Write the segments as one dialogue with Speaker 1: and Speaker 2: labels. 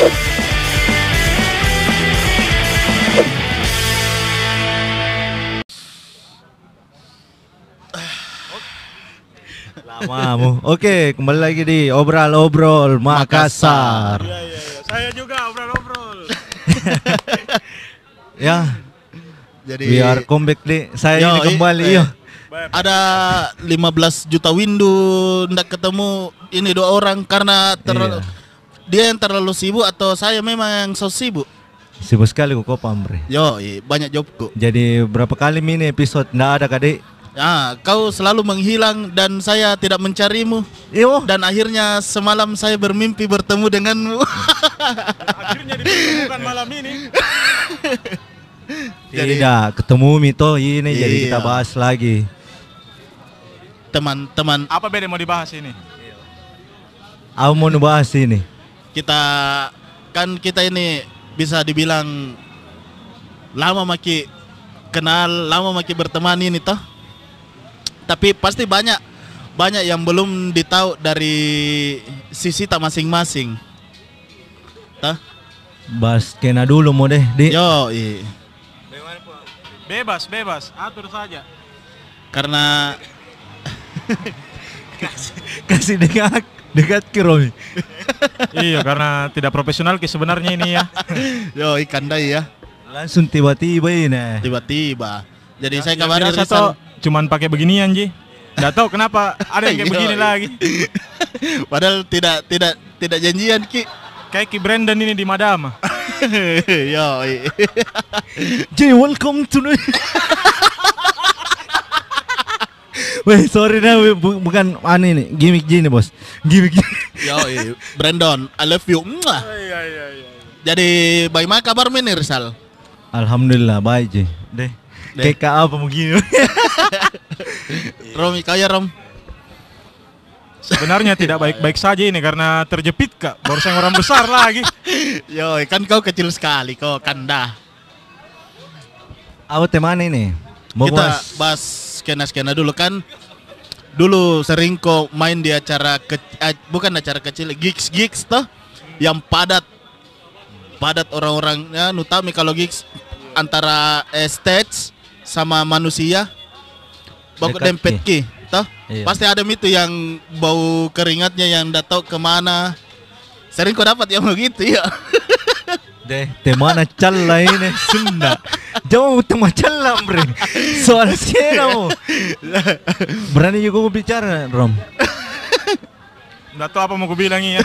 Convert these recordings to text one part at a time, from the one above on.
Speaker 1: Lamamu. Oke, kembali lagi di Obrol Obrol Makassar.
Speaker 2: Iya iya iya. Saya juga obrol-obrol.
Speaker 1: Ya,
Speaker 3: Jadi
Speaker 1: biar comeback di saya
Speaker 3: Yo,
Speaker 1: ini kembali
Speaker 3: eh.
Speaker 1: yo.
Speaker 3: Ada 15 juta windu ndak ketemu ini dua orang karena terlalu
Speaker 1: Iya.
Speaker 3: Dia yang terlalu sibuk atau saya memang yang so sibuk.
Speaker 1: Sibuk sekali kok pamre.
Speaker 3: Yo, banyak jobku.
Speaker 1: Jadi berapa kali ini episode ndak ada kadek?
Speaker 3: Ah, kau selalu menghilang dan saya tidak mencarimu.
Speaker 1: Yo,
Speaker 3: Dan akhirnya semalam saya bermimpi bertemu denganmu.
Speaker 2: Akhirnya ditemukan malam ini.
Speaker 3: Jadi-
Speaker 1: tidak ketemu Mito ini jadi
Speaker 3: Iya.
Speaker 1: kita bahas lagi.
Speaker 3: Teman-teman
Speaker 2: Apa beda mau dibahas ini?
Speaker 1: Aku mau bahas ini.
Speaker 3: Kita kan kita ini bisa dibilang lama maki kenal, lama maki berteman ini toh. Tapi pasti banyak banyak yang belum ditahu dari sisi tak masing-masing. Toh?
Speaker 1: Bahas kena dulu mau deh, Di.
Speaker 3: Yo, i.
Speaker 2: Bebas, bebas. Atur saja.
Speaker 3: karena
Speaker 1: Kasih dekat dekat ke Romi.
Speaker 2: iya, karena tidak profesional ki sebenarnya ini ya.
Speaker 3: yo ikan dai ya
Speaker 1: Langsung tiba-tiba ini.
Speaker 3: tiba-tiba. Jadi saya
Speaker 2: Yang
Speaker 3: kabarin Rizal.
Speaker 2: toh cuman pakai beginian Ji. Gak tahu kenapa ada yang kayak begini
Speaker 3: Yoi.
Speaker 2: lagi.
Speaker 3: Padahal tidak tidak tidak janjian ki.
Speaker 2: Kayak Ki Brandon ini di Madama.
Speaker 3: yo, i.
Speaker 1: Jadi welcome to the Weh, sorry nah, weh, bu- bukan aneh nih, gimmick gini bos, gimmick
Speaker 3: yo. Brandon, I love you. Mwah.
Speaker 2: Iya, iya, iya.
Speaker 3: Jadi bagaimana kabar nih Rizal?
Speaker 1: Alhamdulillah baik je. Deh,
Speaker 3: Deh.
Speaker 1: kayak apa begini?
Speaker 3: Romi kaya Rom.
Speaker 2: Sebenarnya tidak baik-baik saja ini karena terjepit kak. Baru saya orang besar lagi.
Speaker 3: Yo, kan kau kecil sekali kau kanda.
Speaker 1: Apa teman ini? Mau
Speaker 3: Kita
Speaker 1: bahas
Speaker 3: bahas skena-skena dulu kan. Dulu sering kau main di acara ke, eh, bukan acara kecil, gigs gigs toh yang padat. Padat orang-orangnya nutami kalau gigs antara eh, stage sama manusia.
Speaker 1: Dekat
Speaker 3: dempet ki toh?
Speaker 1: Iya.
Speaker 3: pasti ada itu yang bau keringatnya yang tahu ke mana. Sering kau dapat yang begitu ya
Speaker 1: deh, teman calla ini Sunda. Jauh teman calla bre. Soal skena mo. Berani juga gue bicara, Rom.
Speaker 2: Nggak tahu apa mau gue bilang ya.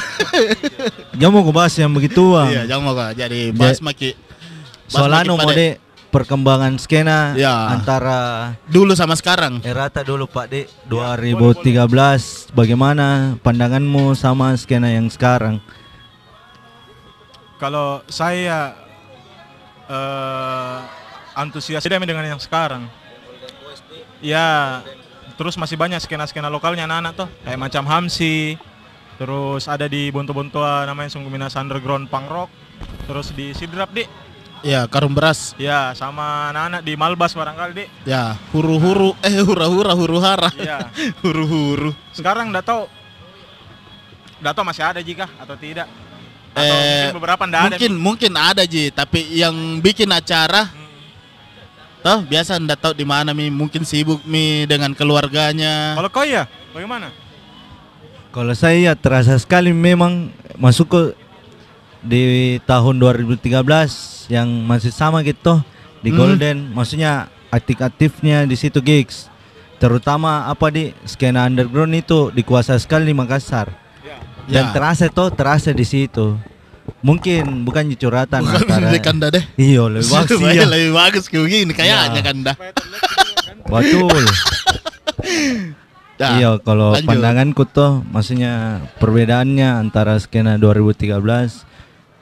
Speaker 1: Jangan mau gue bahas yang begituan.
Speaker 3: iya jangan mau jadi bahas maki bahas
Speaker 1: Soal
Speaker 3: maki
Speaker 1: anu mau deh perkembangan skena
Speaker 3: Ya.
Speaker 1: antara
Speaker 3: dulu sama sekarang
Speaker 1: Erata dulu Pak De 2013 bagaimana pandanganmu sama skena yang sekarang?
Speaker 2: Kalau saya eh antusias dengan yang sekarang. Ya, terus masih banyak skena-skena lokalnya anak-anak tuh, kayak macam Hamsi, terus ada di Bonto-Bontoa namanya Sungguh Minas Underground Punk Rock, terus di Sidrap di,
Speaker 3: ya karung beras.
Speaker 2: Ya sama anak-anak di Malbas barangkali di,
Speaker 3: ya huru huru eh hura hura huru hara
Speaker 2: ya.
Speaker 3: huru huru
Speaker 2: Sekarang nggak tahu, nggak tahu masih ada jika atau tidak, atau
Speaker 3: Eh,
Speaker 2: mungkin beberapa nggak ada.
Speaker 3: mungkin mungkin ada ji. Tapi yang bikin acara toh biasa ndak tahu di mana mi. Mungkin sibuk mi dengan keluarganya.
Speaker 2: Kalau kau ya, bagaimana?
Speaker 1: Kalau saya ya terasa sekali memang masuk ke di tahun 2013 yang masih sama gitu di
Speaker 3: Hmm.
Speaker 1: Golden. Maksudnya aktif-aktifnya di situ gigs terutama apa di? Skena underground itu dikuasai sekali di Makassar dan
Speaker 3: Ya.
Speaker 1: terasa tuh terasa di situ. Mungkin bukan curhatan
Speaker 3: bukan
Speaker 1: antara
Speaker 3: kanda deh.
Speaker 1: Iya lebih bagus
Speaker 3: Supaya
Speaker 1: iya.
Speaker 3: lebih bagus kayak begini kayaknya
Speaker 1: Ya.
Speaker 3: kanda.
Speaker 1: Betul.
Speaker 3: Ya,
Speaker 1: iya kalau
Speaker 3: lanjut.
Speaker 1: pandanganku tuh maksudnya perbedaannya antara skena 2013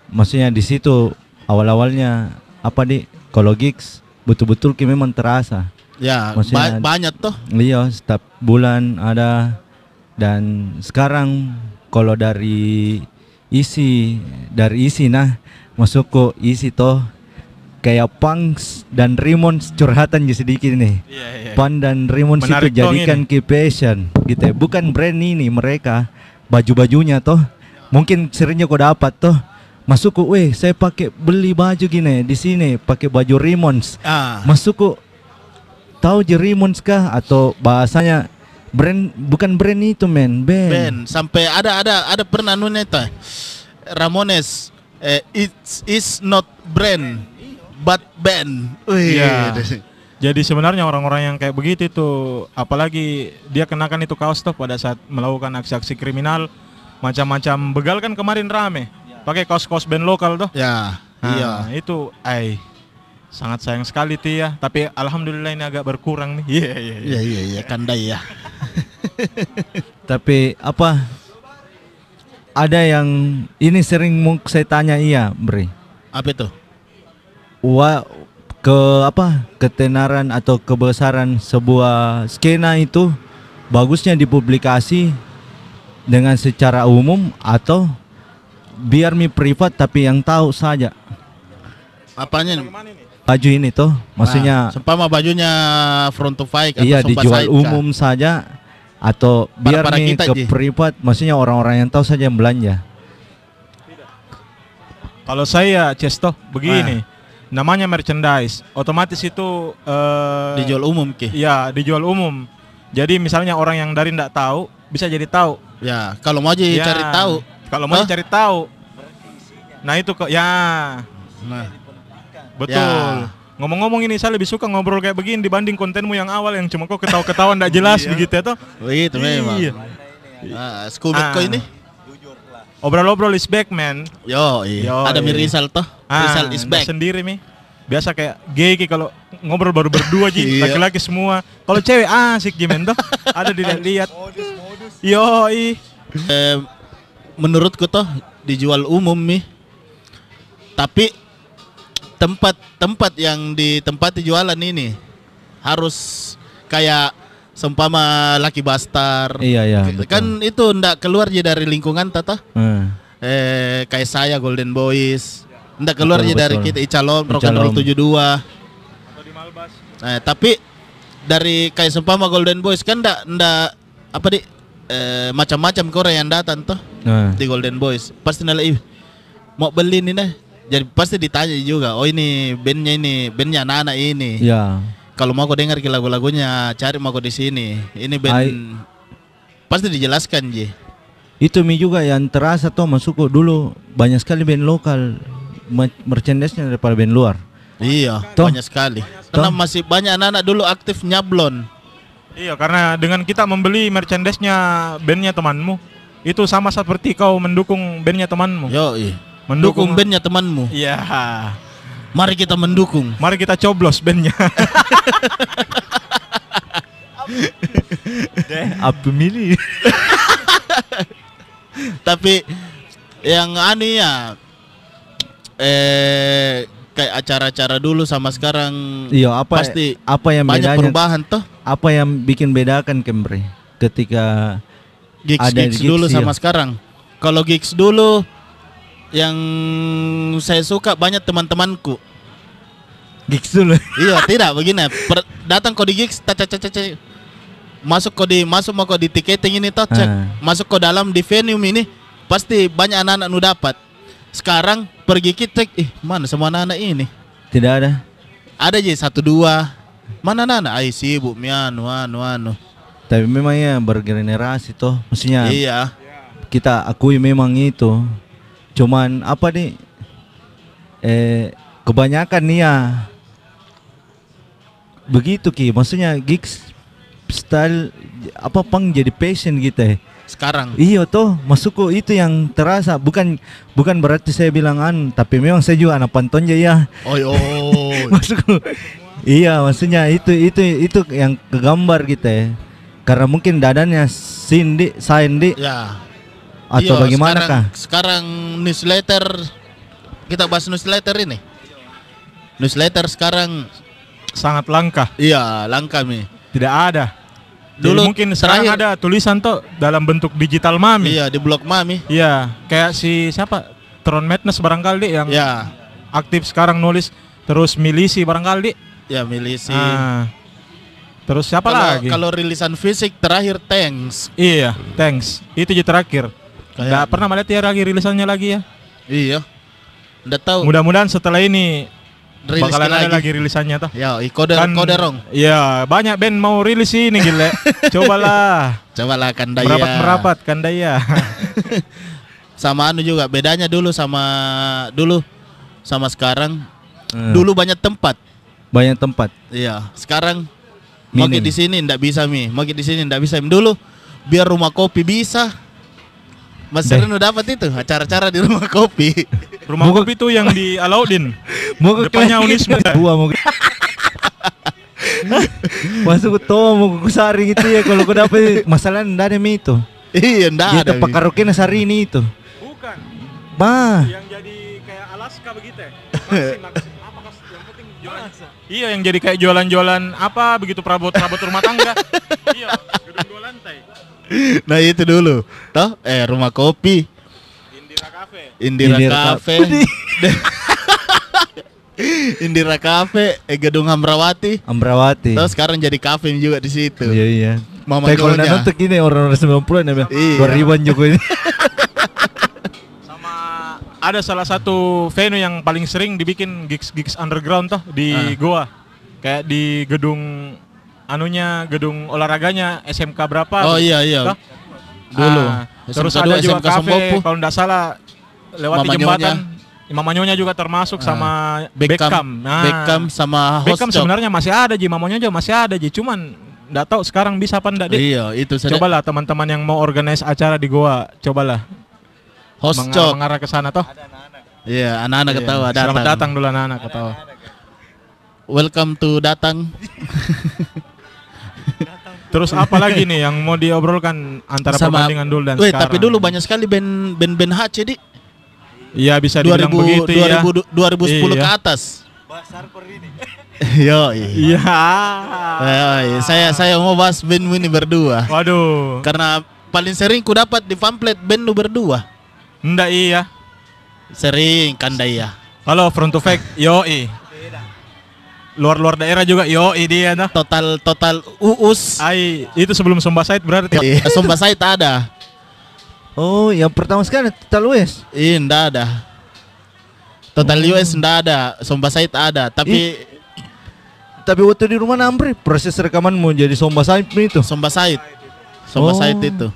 Speaker 1: maksudnya di situ awal-awalnya apa di kalau gigs betul-betul ki memang terasa.
Speaker 3: Ya
Speaker 1: Maksudnya-
Speaker 3: ba- banyak tuh
Speaker 1: iya setiap bulan ada. Dan sekarang kalau dari isi dari isi nah masuk ke isi toh kayak Punks dan Rimon curhatan je sedikit nih
Speaker 2: Iya, iya.
Speaker 1: Pan dan Rimon situ
Speaker 2: Menarik dong
Speaker 1: jadikan key passion gitu ya. Bukan brand ini mereka baju-bajunya toh. Mungkin seringnya kau dapat toh masuk ke, weh saya pakai beli baju gini di sini pakai baju Rimmons.
Speaker 3: Ah.
Speaker 1: Masuk ke, tahu je Rimmons kah atau bahasanya brand bukan brand itu men, band.
Speaker 3: Ben sampai ada ada ada pernah nunya itu Ramones eh, it's is not brand but band. Wih.
Speaker 2: Iya. Jadi sebenarnya orang-orang yang kayak begitu itu apalagi dia kenakan itu kaos tuh pada saat melakukan aksi-aksi kriminal macam-macam begal kan kemarin rame. Pakai kaos-kaos band lokal tuh.
Speaker 3: Ya,
Speaker 2: Nah,
Speaker 3: iya.
Speaker 2: itu ai sangat sayang sekali tuh ya. Tapi alhamdulillah ini agak berkurang nih. Iya iya iya.
Speaker 3: Iya iya iya kandai ya.
Speaker 1: Tapi apa? Ada yang ini sering saya tanya iya, Bre.
Speaker 3: Apa itu?
Speaker 1: Wa ke apa? Ketenaran atau kebesaran sebuah skena itu bagusnya dipublikasi dengan secara umum atau biar mi privat tapi yang tahu saja.
Speaker 3: Apanya?
Speaker 1: Baju ini tuh maksudnya
Speaker 3: Nah, seumpama bajunya front to fight
Speaker 1: iya dijual
Speaker 3: Side
Speaker 1: umum saja atau biar
Speaker 3: Para-para
Speaker 1: nih
Speaker 3: kita,
Speaker 1: ke privat maksudnya orang-orang yang tahu saja yang belanja.
Speaker 2: Kalau saya Cesto begini. Namanya merchandise. Otomatis itu eh,
Speaker 3: dijual umum ki.
Speaker 2: Iya, dijual umum. Jadi misalnya orang yang dari ndak tahu bisa jadi tahu.
Speaker 3: Ya, kalau mau aja
Speaker 2: Ya,
Speaker 3: cari tahu.
Speaker 2: Kalau mau
Speaker 3: Hah?
Speaker 2: cari tahu. Nah itu kok ya
Speaker 3: Nah,
Speaker 2: betul.
Speaker 3: Ya.
Speaker 2: Ngomong-ngomong ini saya lebih suka ngobrol kayak begini dibanding kontenmu yang awal yang cuma kok ketawa-ketawa ndak jelas begitu ya toh.
Speaker 3: begitu memang.
Speaker 2: Iya.
Speaker 3: Ah, Scooby
Speaker 2: Ah.
Speaker 3: ini?
Speaker 2: Obrol-obrol is back man.
Speaker 3: Yo, iya.
Speaker 2: Yo,
Speaker 3: ada
Speaker 2: iya.
Speaker 3: Mirisal toh. Rizal is
Speaker 2: ndak
Speaker 3: back.
Speaker 2: sendiri mi. Biasa kayak gay Ki, kalau ngobrol baru berdua ji,
Speaker 3: Iya.
Speaker 2: laki-laki semua. Kalau cewek asik gimana toh? Ada dilihat-lihat. Yo, ih.
Speaker 3: Eh, menurutku toh dijual umum nih. Tapi tempat tempat yang di tempat jualan ini harus kayak seumpama laki bastar.
Speaker 1: Iya iya
Speaker 3: K-
Speaker 1: betul.
Speaker 3: kan itu ndak keluar je dari lingkungan tata.
Speaker 1: Hmm.
Speaker 3: Eh kayak saya Golden Boys. Ndak keluar
Speaker 1: Betul,
Speaker 3: je dari
Speaker 1: betul.
Speaker 3: kita Icalon Rock and Roll
Speaker 1: Icalon.
Speaker 3: 72. Eh, tapi dari kayak seumpama Golden Boys kan ndak ndak apa di eh, macam-macam Korea yang datang tuh
Speaker 1: Nah.
Speaker 3: di Golden Boys pasti nilai "Ih, mau beli nih nah jadi pasti ditanya juga oh ini bandnya ini bandnya anak-anak ini
Speaker 1: Ya.
Speaker 3: kalau mau kau dengar ke lagu-lagunya cari mau kau di sini ini band
Speaker 1: Ai-
Speaker 3: pasti dijelaskan ji
Speaker 1: Itu mi juga yang terasa tuh masuk dulu banyak sekali band lokal me- merchandise-nya daripada band luar.
Speaker 3: iya
Speaker 1: Toh.
Speaker 3: banyak sekali karena
Speaker 1: Toh.
Speaker 3: masih banyak anak-anak dulu aktif nyablon
Speaker 2: Iya, karena dengan kita membeli merchandise-nya bandnya temanmu, itu sama seperti kau mendukung bandnya temanmu.
Speaker 3: yo iya.
Speaker 2: Mendukung-
Speaker 3: dukung bandnya temanmu
Speaker 2: Iya.
Speaker 3: mari kita mendukung
Speaker 2: Mari kita coblos bandnya.
Speaker 1: Deh, apa milih?
Speaker 3: tapi yang aneh ya eh kayak acara-acara dulu sama sekarang
Speaker 1: Iya, apa
Speaker 3: pasti
Speaker 1: apa yang
Speaker 3: banyak
Speaker 1: bedanya?
Speaker 3: perubahan toh
Speaker 1: Apa yang bikin bedakan Kembre ketika
Speaker 3: gigs
Speaker 1: Ada
Speaker 3: gigs
Speaker 1: gigs,
Speaker 3: dulu
Speaker 1: iya.
Speaker 3: sama sekarang kalau gigs dulu yang saya suka banyak teman-temanku
Speaker 1: gigs dulu?
Speaker 3: iya tidak begini per- datang kau di gigs ta- ta- ta- masuk kau di masuk mau kau di tiketing ini toh cek
Speaker 1: Ah.
Speaker 3: masuk kau dalam di venue ini pasti banyak anak-anak nu dapat sekarang pergi kita ih mana semua anak-anak ini
Speaker 1: Tidak ada.
Speaker 3: ada aja satu dua mana anak-anak ay sibuk mi anu anu anu
Speaker 1: Tapi memang ya bergenerasi toh. Maksudnya
Speaker 3: iya
Speaker 1: kita akui memang itu. Cuman apa nih? Eh kebanyakan nih ya begitu ki. Maksudnya gigs style apa pang jadi passion gitu ya.
Speaker 3: sekarang
Speaker 1: Iya toh, masukku itu yang terasa bukan bukan berarti saya bilang an, tapi memang saya juga anak panton ya.
Speaker 3: oi
Speaker 1: Masukku. Iya, maksudnya itu itu itu yang kegambar gitu ya. Karena mungkin dadanya Cindy, Sandy
Speaker 3: ya
Speaker 1: atau
Speaker 3: Iya,
Speaker 1: bagaimana
Speaker 3: sekarang,
Speaker 1: kah?
Speaker 3: sekarang newsletter kita bahas newsletter ini newsletter sekarang
Speaker 2: Sangat langka.
Speaker 3: iya langka mi
Speaker 2: Tidak ada. Dulu
Speaker 3: Dulu
Speaker 2: mungkin sekarang
Speaker 3: terakhir-
Speaker 2: ada tulisan tuh dalam bentuk digital mami.
Speaker 3: iya di blog mami
Speaker 2: Iya, kayak si siapa? Tron Madness barangkali yang
Speaker 3: ya
Speaker 2: aktif sekarang nulis terus milisi barangkali.
Speaker 3: ya milisi
Speaker 2: Ah. Terus siapa
Speaker 3: kalau
Speaker 2: lagi?
Speaker 3: kalau rilisan fisik terakhir tanks
Speaker 2: Iya, thanks. Itu jadi terakhir.
Speaker 3: Kayak-
Speaker 2: Nggak pernah melihat ya lagi rilisannya lagi ya.
Speaker 3: iya Nggak tahu.
Speaker 2: Mudah-mudahan setelah ini
Speaker 3: Rilis
Speaker 2: bakalan
Speaker 3: lagi.
Speaker 2: ada lagi rilisannya toh.
Speaker 3: Ya, kode
Speaker 2: Kan-
Speaker 3: kode rong.
Speaker 2: Iya, banyak band mau rilis ini gile. Cobalah.
Speaker 3: Coba lah Kandaya.
Speaker 2: Merapat merapat Kandaya.
Speaker 3: Sama anu juga bedanya dulu sama dulu sama sekarang.
Speaker 1: Eh,
Speaker 3: Dulu banyak tempat.
Speaker 1: banyak tempat.
Speaker 3: Iya, sekarang mau
Speaker 1: Minim.
Speaker 3: di sini ndak bisa mi, mau di sini ndak bisa mi. Dulu biar rumah kopi bisa. Mas
Speaker 1: Deh.
Speaker 3: Reno dapat itu acara-acara di rumah kopi.
Speaker 2: Rumah kopi itu yang di Alauddin.
Speaker 1: Mau ke
Speaker 2: Depannya Unisme.
Speaker 1: Gua mau ke- Masuk ke toa mau ke sari gitu ya kalau kau dapet masalah ndak ada itu.
Speaker 3: iya, ndak ada.
Speaker 1: karaoke na sari ini itu.
Speaker 2: Bukan.
Speaker 1: Bah,
Speaker 2: Yang jadi kayak Alaska begitu ya. Maxim, Maxim. Apa kas yang penting jualan. Iya, yang jadi kayak jualan-jualan apa begitu perabot-perabot rumah tangga. iya, gedung dua lantai.
Speaker 3: Nah, itu dulu. Toh, eh rumah kopi,
Speaker 2: Indira Cafe.
Speaker 3: Indira,
Speaker 1: Indira
Speaker 3: Cafe. Indira Cafe, eh gedung Hamrawati.
Speaker 1: Amrawati.
Speaker 3: Terus sekarang jadi kafe juga di situ.
Speaker 1: Iya iya.
Speaker 3: Mama
Speaker 1: Kayak kalau
Speaker 3: Nyonya.
Speaker 1: nonton ini orang-orang 90-an ya.
Speaker 3: Iya.
Speaker 1: 2000-an juga ini.
Speaker 2: Sama ada salah satu venue yang paling sering dibikin gigs gigs underground toh di
Speaker 3: Ah.
Speaker 2: Goa. Kayak di gedung anunya gedung olahraganya SMK berapa?
Speaker 3: Oh iya iya.
Speaker 2: Toh?
Speaker 3: Dulu.
Speaker 2: Ah,
Speaker 3: SMK
Speaker 2: terus ada juga
Speaker 3: SMK
Speaker 2: kafe
Speaker 3: Sombopu.
Speaker 2: kalau nggak salah lewati
Speaker 3: Mama
Speaker 2: jembatan. Mama Nyonya juga termasuk
Speaker 3: Ah.
Speaker 2: sama
Speaker 3: Beckham,
Speaker 2: Beckham. Nah,
Speaker 3: Beckham sama host
Speaker 2: Beckham sebenarnya masih ada Ji, Mama Nyonya juga masih ada Ji, cuman nggak tahu sekarang bisa apa enggak.
Speaker 3: Iya, itu sudah
Speaker 2: Cobalah teman-teman yang mau organize acara di Goa, cobalah mengar-
Speaker 3: Chop.
Speaker 2: mengarah ke sana toh.
Speaker 3: Iya, anak-anak
Speaker 2: Iya.
Speaker 3: ketawa datang.
Speaker 2: Selamat datang dulu anak-anak ketawa.
Speaker 3: Welcome to datang.
Speaker 2: Terus apa lagi nih yang mau diobrolkan antara
Speaker 3: Sama-
Speaker 2: perbandingan dulu dan
Speaker 3: Wih,
Speaker 2: sekarang?
Speaker 3: tapi dulu banyak sekali band band band HC di
Speaker 2: Iya bisa dibilang
Speaker 3: 2000
Speaker 2: begitu ya.
Speaker 3: 2000 2010 ke
Speaker 2: Iya.
Speaker 3: atas. Yo,
Speaker 2: Iya.
Speaker 3: saya saya mau bahas band ini berdua.
Speaker 2: Waduh.
Speaker 3: Karena paling sering ku dapat di pamflet band lu berdua.
Speaker 2: Enggak iya.
Speaker 3: Sering Kandaya.
Speaker 2: Kalau front to fake, yoi. Luar-luar daerah juga yoi dia nah.
Speaker 3: Total total uus.
Speaker 2: Ai, itu sebelum Somba Side berarti.
Speaker 3: Iya, Somba Sait ada.
Speaker 1: Oh, yang pertama sekali Total West.
Speaker 3: Iya, ndak ada. Total
Speaker 2: Oh.
Speaker 3: US ndak ada, Somba Sait ada, tapi
Speaker 1: Tapi waktu di rumah Nampri proses rekaman mau jadi somba saip itu.
Speaker 3: Somba Sait. Somba
Speaker 1: Oh.
Speaker 3: Itu.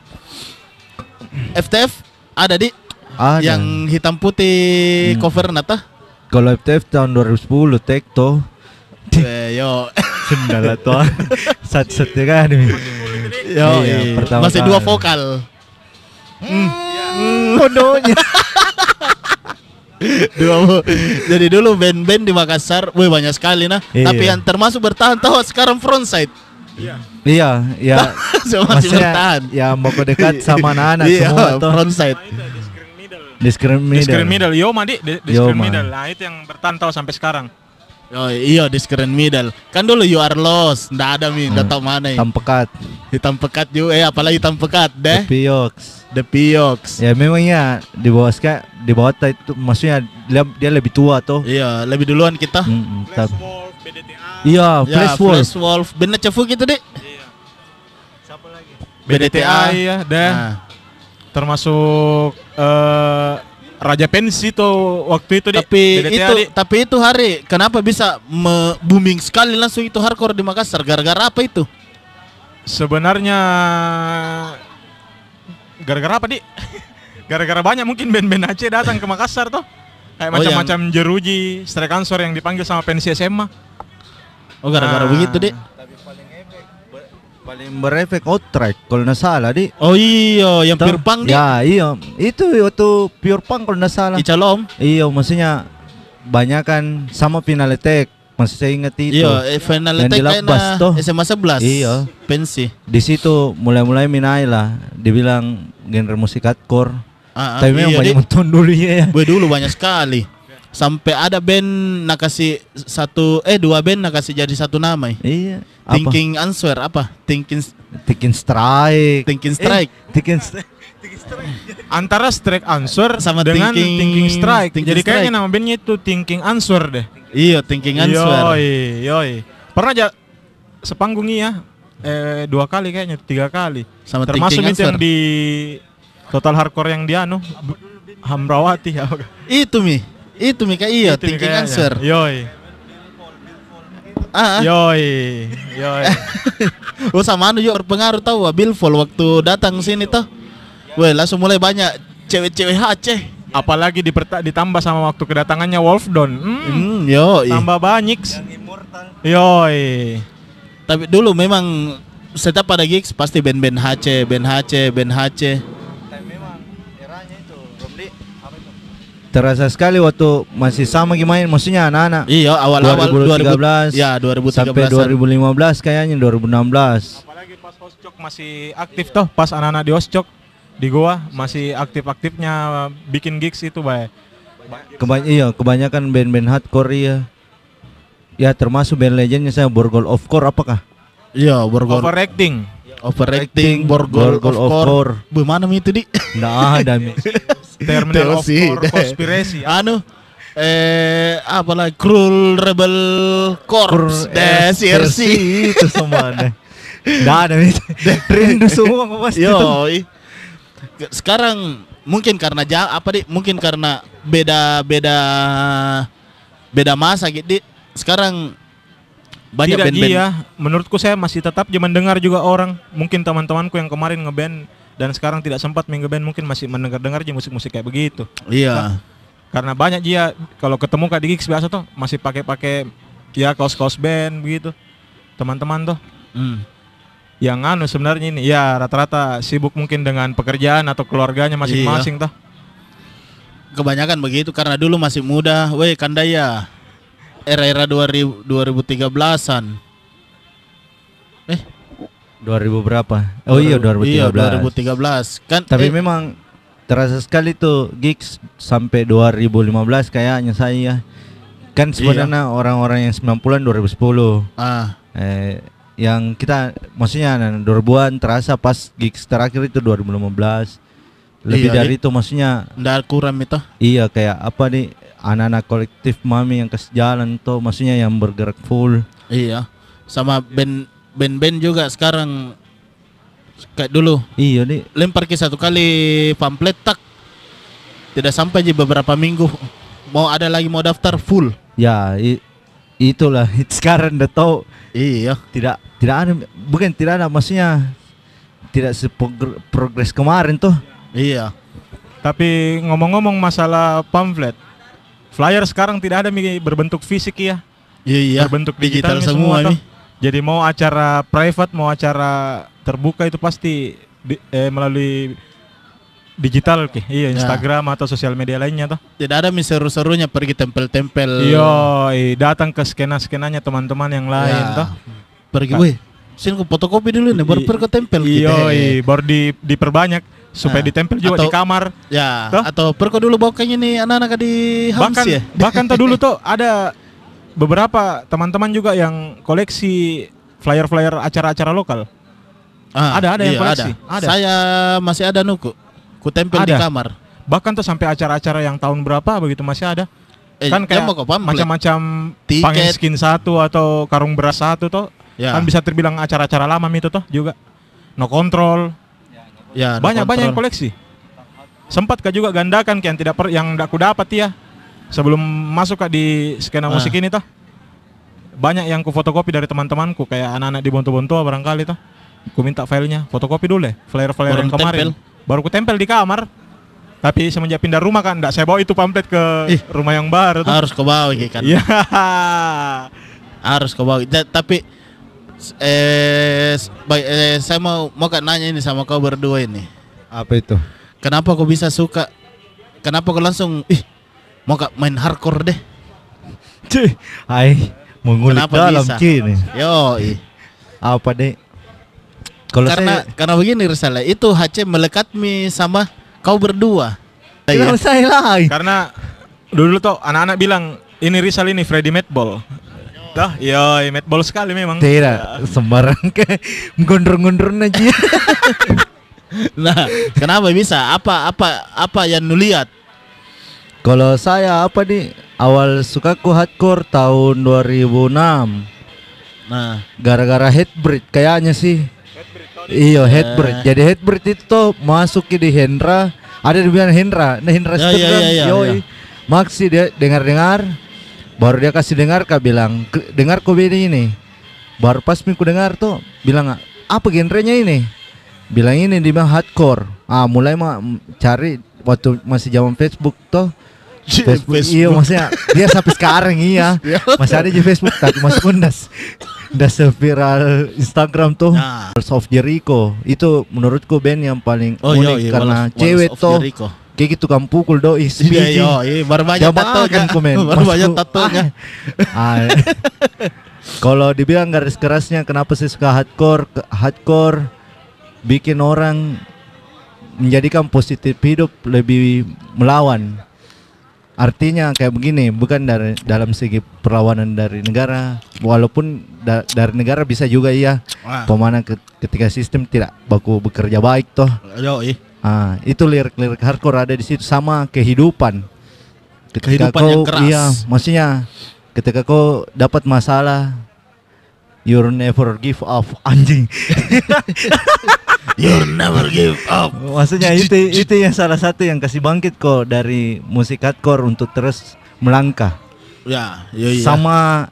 Speaker 3: FTF ada di
Speaker 1: Ada.
Speaker 3: yang hitam putih
Speaker 1: Hmm.
Speaker 3: cover nata.
Speaker 1: kalau FTF tahun 2010 Tekto
Speaker 3: Yo.
Speaker 1: sendal tuh sat-satnya kan ini.
Speaker 3: Yo,
Speaker 1: Iya,
Speaker 3: iya.
Speaker 1: pertama
Speaker 3: masih dua vokal.
Speaker 1: Bodohnya.
Speaker 3: dua vo- Jadi dulu band-band di Makassar, wih banyak sekali nah.
Speaker 1: Iya.
Speaker 3: Tapi yang termasuk bertahan tahu sekarang frontside.
Speaker 1: iya, ya.
Speaker 3: masih bertahan.
Speaker 1: ya mau ke dekat sama anak-anak
Speaker 3: iya,
Speaker 1: semua
Speaker 3: frontside.
Speaker 1: Di screen
Speaker 2: Di screen
Speaker 1: middle.
Speaker 2: middle, yo madi, di, di
Speaker 1: Yo,
Speaker 2: screen
Speaker 1: Ma.
Speaker 2: middle. Nah, itu yang bertantau sampai sekarang.
Speaker 3: Oh iya di screen middle. Kan dulu you are lost, ndak ada mi, ndak tahu mana.
Speaker 1: Hitam pekat.
Speaker 3: Hitam pekat juga, eh apalagi hitam pekat deh.
Speaker 1: Piox.
Speaker 3: The Piox.
Speaker 1: Ya memangnya di bawah ska, di bawah ta itu maksudnya dia, dia lebih tua tuh.
Speaker 3: Iya, lebih duluan kita.
Speaker 1: Mm, tab-
Speaker 2: Wolf, BDTA.
Speaker 1: Iya,
Speaker 3: Ya,
Speaker 1: Flash Wolf.
Speaker 3: Flash Wolf. Bener cefu gitu deh.
Speaker 2: BDTA ya, dah.
Speaker 3: Nah,
Speaker 2: Termasuk eh Raja Pensi tuh waktu itu
Speaker 3: tapi
Speaker 2: BDTA,
Speaker 3: itu
Speaker 2: Dik.
Speaker 3: tapi itu hari kenapa bisa me- booming sekali langsung itu hardcore di Makassar gara-gara apa itu?
Speaker 2: sebenarnya gara-gara apa di? gara-gara banyak mungkin band-band Aceh datang ke Makassar tuh. Kayak
Speaker 3: Oh,
Speaker 2: macam-macam Jeruji, Strike Answer yang dipanggil sama pensi SMA.
Speaker 3: Oh gara-gara
Speaker 2: Ah.
Speaker 3: begitu deh.
Speaker 1: Paling berefek outright kalau nggak salah di.
Speaker 3: Oh iya, yang
Speaker 1: Tuh.
Speaker 3: pure punk.
Speaker 1: Ya iya, itu waktu pure punk kalau nggak salah.
Speaker 3: Icalom.
Speaker 1: Iya, maksudnya banyak kan sama final attack. Masih saya ingat itu.
Speaker 3: Iya, eh, final
Speaker 1: Yang
Speaker 3: attack
Speaker 1: di
Speaker 3: na
Speaker 1: tuh.
Speaker 3: SMA 11.
Speaker 1: Iya.
Speaker 3: Pensi.
Speaker 1: Di situ mulai-mulai minai lah. Dibilang genre musik hardcore.
Speaker 3: Ah, ah,
Speaker 1: Tapi memang
Speaker 3: iya,
Speaker 1: banyak nonton dulu ya.
Speaker 3: Gue dulu banyak sekali. Sampai ada band nak kasih satu eh dua band nak kasih jadi satu nama. eh.
Speaker 1: Iya. Apa?
Speaker 3: Thinking Answer apa? Thinking
Speaker 1: Thinking Strike.
Speaker 3: Thinking Strike.
Speaker 1: Eh, Thinking Strike.
Speaker 2: Antara Strike Answer
Speaker 3: Sama
Speaker 2: dengan
Speaker 3: Thinking-
Speaker 2: Thinking, Strike.
Speaker 3: Thinking
Speaker 2: Jadi kayaknya nama bandnya itu Thinking Answer deh.
Speaker 3: Iya, Thinking Answer.
Speaker 2: Yoi, yoi. Pernah aja sepanggung iya eh dua kali kayaknya, tiga kali.
Speaker 3: Sama
Speaker 2: Termasuk itu yang di Total Hardcore yang di anu Hamrawati ya.
Speaker 3: Itu mi. Itu Mika iya,
Speaker 2: Itu
Speaker 3: thinking
Speaker 2: kayaknya.
Speaker 3: answer.
Speaker 2: Yoi.
Speaker 3: Ah, ah.
Speaker 2: Yoi. Yoi.
Speaker 3: Oh sama anu juga berpengaruh tahu ah, Billful waktu datang sini tuh. Weh langsung mulai banyak cewek-cewek HC.
Speaker 2: Apalagi diperta- ditambah sama waktu kedatangannya Wolfdon. Hmm,
Speaker 3: Hmm, yo.
Speaker 2: tambah banyak. Yoi.
Speaker 3: Tapi dulu memang setiap pada gigs pasti band-band HC, band HC, band HC.
Speaker 1: Terasa sekali waktu masih sama gimana maksudnya anak-anak
Speaker 3: Iya, awal-awal
Speaker 1: 2013
Speaker 3: 2000 ya 2013
Speaker 1: sampai 2015 kayaknya 2016.
Speaker 2: Apalagi pas Oscok masih aktif toh, pas anak-anak di Oscok di Goa masih aktif-aktifnya bikin gigs itu baik.
Speaker 1: Kebany iya, kebanyakan band-band hardcore ya. Ya termasuk band legendnya saya Borgol of Core apakah?
Speaker 3: Iya, Borgol
Speaker 2: Overacting.
Speaker 3: Overacting, Borgol,
Speaker 1: Borgol
Speaker 3: of Core. Bagaimana itu di?
Speaker 1: Nggak ada Mi.
Speaker 2: Terminal of Core
Speaker 3: deh.
Speaker 2: Conspiracy.
Speaker 3: anu eh apa lagi Cruel Rebel Corps DSRC
Speaker 1: itu semua deh. Nggak ada Mi. Rindu semua pasti.
Speaker 3: Yo, sekarang mungkin karena ja, apa di mungkin karena beda beda beda masa gitu Di. sekarang banyak
Speaker 2: Tidak
Speaker 3: band-band
Speaker 2: iya, menurutku saya masih tetap aja mendengar juga orang. Mungkin teman-temanku yang kemarin ngeband dan sekarang tidak sempat main ngeband mungkin masih mendengar-dengar aja musik-musik kayak begitu.
Speaker 3: iya
Speaker 2: Karena banyak dia kalau ketemu kak di gigs biasa tuh masih pakai-pakai ya kaos-kaos band begitu. Teman-teman tuh
Speaker 3: Hmm.
Speaker 2: yang anu sebenarnya ini ya rata-rata sibuk mungkin dengan pekerjaan atau keluarganya masing-masing tuh.
Speaker 3: kebanyakan begitu karena dulu masih muda weh kandaya era-era 2000 2013-an eh
Speaker 1: 2000 berapa? Oh iya 2013.
Speaker 3: iya 2013 kan
Speaker 1: Tapi
Speaker 3: eh,
Speaker 1: memang terasa sekali tuh gigs sampai 2015 kayaknya saya. Kan sebenarnya orang-orang yang 90-an 2010.
Speaker 3: ah
Speaker 1: Eh yang kita maksudnya nah, 2000-an terasa pas gigs terakhir itu 2015. Lebih
Speaker 3: Iya,
Speaker 1: dari itu maksudnya
Speaker 3: ndak kurang itu
Speaker 1: iya kayak apa nih anak-anak kolektif mami yang kasih jalan tuh maksudnya yang bergerak full.
Speaker 3: Iya. Sama band band-band juga sekarang kayak dulu
Speaker 1: Iya nih
Speaker 3: lempar ke satu kali pamflet tak tidak sampai aja beberapa minggu mau ada lagi mau daftar full.
Speaker 1: ya i- itulah sekarang udah tahu
Speaker 3: Iya.
Speaker 1: tidak tidak ada bukan tidak ada maksudnya tidak seprogres kemarin tuh
Speaker 3: Iya.
Speaker 2: Tapi ngomong-ngomong masalah pamflet, flyer sekarang tidak ada berbentuk fisik ya,
Speaker 3: Iya, iya.
Speaker 2: berbentuk
Speaker 3: digital,
Speaker 2: digital
Speaker 3: semua
Speaker 2: semua.
Speaker 3: nih.
Speaker 2: toh. Jadi mau acara private, mau acara terbuka itu pasti di- eh, melalui digital ke, iya
Speaker 3: Ya.
Speaker 2: Instagram atau sosial media lainnya toh.
Speaker 3: Tidak ada mi seru-serunya pergi tempel-tempel.
Speaker 2: Yo, datang ke skena-skenanya teman-teman yang lain
Speaker 3: Ya.
Speaker 2: toh.
Speaker 3: Pergi, weh. Sini fotokopi dulu nih, baru pergi ke tempel.
Speaker 2: Iya,
Speaker 3: gitu.
Speaker 2: baru di, diperbanyak supaya
Speaker 3: Ah.
Speaker 2: ditempel juga di
Speaker 3: Atau-
Speaker 2: kamar.
Speaker 3: Ya,
Speaker 2: Toh?
Speaker 3: atau pergi dulu bawa kayaknya nih anak-anak di
Speaker 2: bahkan
Speaker 3: Hams ya.
Speaker 2: bahkan tuh dulu tuh ada beberapa teman-teman juga yang koleksi flyer-flyer acara-acara lokal.
Speaker 3: Ah,
Speaker 2: Ada, ada yang
Speaker 3: iya,
Speaker 2: koleksi. Ada.
Speaker 3: Saya masih ada nuku. Ku tempel di
Speaker 2: Ada.
Speaker 3: kamar.
Speaker 2: Bahkan tuh sampai acara-acara yang tahun berapa begitu masih ada.
Speaker 3: Eh,
Speaker 2: kan kayak macam-macam pangin skin satu atau karung beras satu tuh.
Speaker 3: Ya.
Speaker 2: Kan bisa terbilang acara-acara lama itu tuh juga. No control.
Speaker 3: Ya, ada
Speaker 2: Banyak-banyak yang koleksi. Sempat kah juga gandakan yang tidak per, yang tidak ku dapat ya. Sebelum masuk kak di skena
Speaker 3: Ah.
Speaker 2: musik ini tuh. Banyak yang ku fotokopi dari teman-temanku kayak anak-anak di Bonto-Bonto barangkali tuh. Ku minta filenya, fotokopi dulu deh, flyer-flyer yang kemarin.
Speaker 3: tempel.
Speaker 2: Baru ku tempel di kamar. Tapi semenjak pindah rumah kan enggak saya bawa itu pamflet ke
Speaker 3: Ih.
Speaker 2: rumah yang baru tuh.
Speaker 3: harus ke bawah gitu kan.
Speaker 2: Iya.
Speaker 3: Harus ke bawah. Ja- tapi s- eh, eh, saya mau mau kak nanya ini sama kau berdua ini.
Speaker 1: apa itu
Speaker 3: Kenapa kau bisa suka? Kenapa kau langsung ih mau kak main hardcore deh?
Speaker 1: Cih, hai mengulik
Speaker 3: Kenapa
Speaker 1: dalam
Speaker 3: bisa?
Speaker 1: kini
Speaker 3: Yo, ih.
Speaker 1: apa deh kalau
Speaker 3: karena
Speaker 1: saya
Speaker 3: karena begini Rizal, itu HC melekat mi sama kau berdua.
Speaker 1: Kenapa
Speaker 3: Iya.
Speaker 1: saya
Speaker 2: Karena dulu tuh anak-anak bilang ini Rizal ini Freddy Madball. Dah, iya Madball sekali memang.
Speaker 1: tidak sembarang kayak gondrong-gondrong aja
Speaker 3: Nah, kenapa bisa? Apa apa apa yang lu lihat?
Speaker 1: kalau saya apa nih? Awal sukaku hardcore tahun 2006
Speaker 3: Nah,
Speaker 1: gara-gara headbreed kayaknya sih. Iya headbreed jadi headbreed itu masuk ke di Hendra. Ada di bilang Hendra. Nah Hendra
Speaker 3: Ya,
Speaker 1: Street
Speaker 3: ya,
Speaker 1: kan,
Speaker 3: ya, ya,
Speaker 1: yoi.
Speaker 3: ya.
Speaker 1: Maxi dia dengar-dengar baru dia kasih dengar kak bilang "Ke- dengar kok beda ini. Baru pas ku dengar tuh bilang apa genrenya ini? Bilang ini dia bilang hardcore. Ah mulai mah cari waktu masih zaman Facebook tuh. Facebook, iya maksudnya dia sampai sekarang iya.
Speaker 3: Ya.
Speaker 1: masih ada di Facebook tapi masih kundas udah viral Instagram tuh.
Speaker 3: Nah.
Speaker 1: Of Jericho. Itu menurutku band yang paling
Speaker 3: Oh
Speaker 1: unik
Speaker 3: iya, iya,
Speaker 1: karena cewek tuh.
Speaker 3: Jericho.
Speaker 1: Kayak gitu kamu pukul doi
Speaker 3: Iya,
Speaker 1: speaking
Speaker 3: iya, iya, baru banyak tatonya.
Speaker 1: kan komen.
Speaker 3: Baru banyak tatonya.
Speaker 1: ah, kalau dibilang garis kerasnya kenapa sih suka hardcore? Hardcore bikin orang menjadikan positif hidup lebih melawan. Artinya kayak begini bukan dari dalam segi perlawanan dari negara walaupun da- dari negara bisa juga iya.
Speaker 3: Wah,
Speaker 1: pemana ke- ketika sistem tidak baku bekerja baik toh. Ah, itu lirik-lirik hardcore ada di situ sama kehidupan. Ketika
Speaker 3: Kehidupan yang keras.
Speaker 1: Iya, maksudnya ketika kau dapat masalah you never give up anjing.
Speaker 3: You never give up.
Speaker 1: maksudnya itu itu yang salah satu yang kasih bangkit kok dari musik hardcore untuk terus melangkah.
Speaker 3: Ya, iya, iya.
Speaker 1: Sama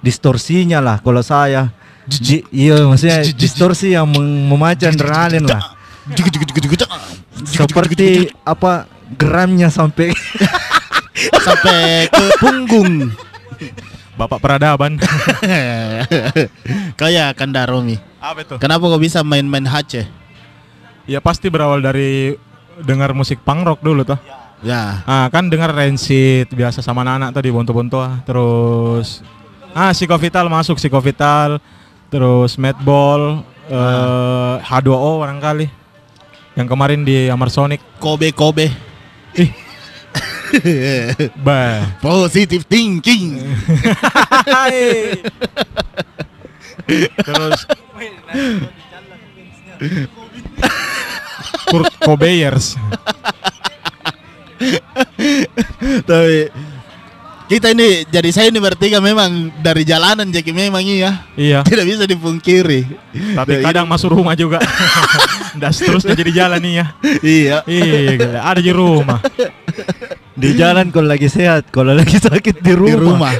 Speaker 1: distorsinya lah kalau saya. Di- iya, maksudnya distorsi yang mem- memacu adrenalin lah. Seperti apa geramnya sampai
Speaker 3: sampai ke punggung.
Speaker 2: Bapak peradaban.
Speaker 3: Kayak Kandaromi.
Speaker 2: Apa itu?
Speaker 3: Kenapa kok bisa main-main Hace?
Speaker 2: Ya pasti berawal dari dengar musik punk rock dulu tuh.
Speaker 3: Ya.
Speaker 2: Ah kan dengar Rancid biasa sama anak-anak tadi bonto-bonto ah. Terus ah Psikovital masuk Psikovital. Terus Madball eh H2O barangkali. Yang kemarin di Amarsonic.
Speaker 3: Kobe Kobe.
Speaker 2: Ih. Bah.
Speaker 3: Positive thinking.
Speaker 2: Terus Kurt.
Speaker 3: Tapi kita ini jadi saya ini bertiga memang dari jalanan jadi memang iya.
Speaker 2: Iya.
Speaker 3: Tidak bisa dipungkiri.
Speaker 2: Tapi
Speaker 3: Ya,
Speaker 2: kadang masuk rumah juga. Das terusnya jadi jalan nih ya.
Speaker 3: Iya.
Speaker 2: Iya, gila. ada di rumah.
Speaker 1: di jalan kalau lagi sehat, kalau lagi sakit di rumah.
Speaker 3: Di rumah.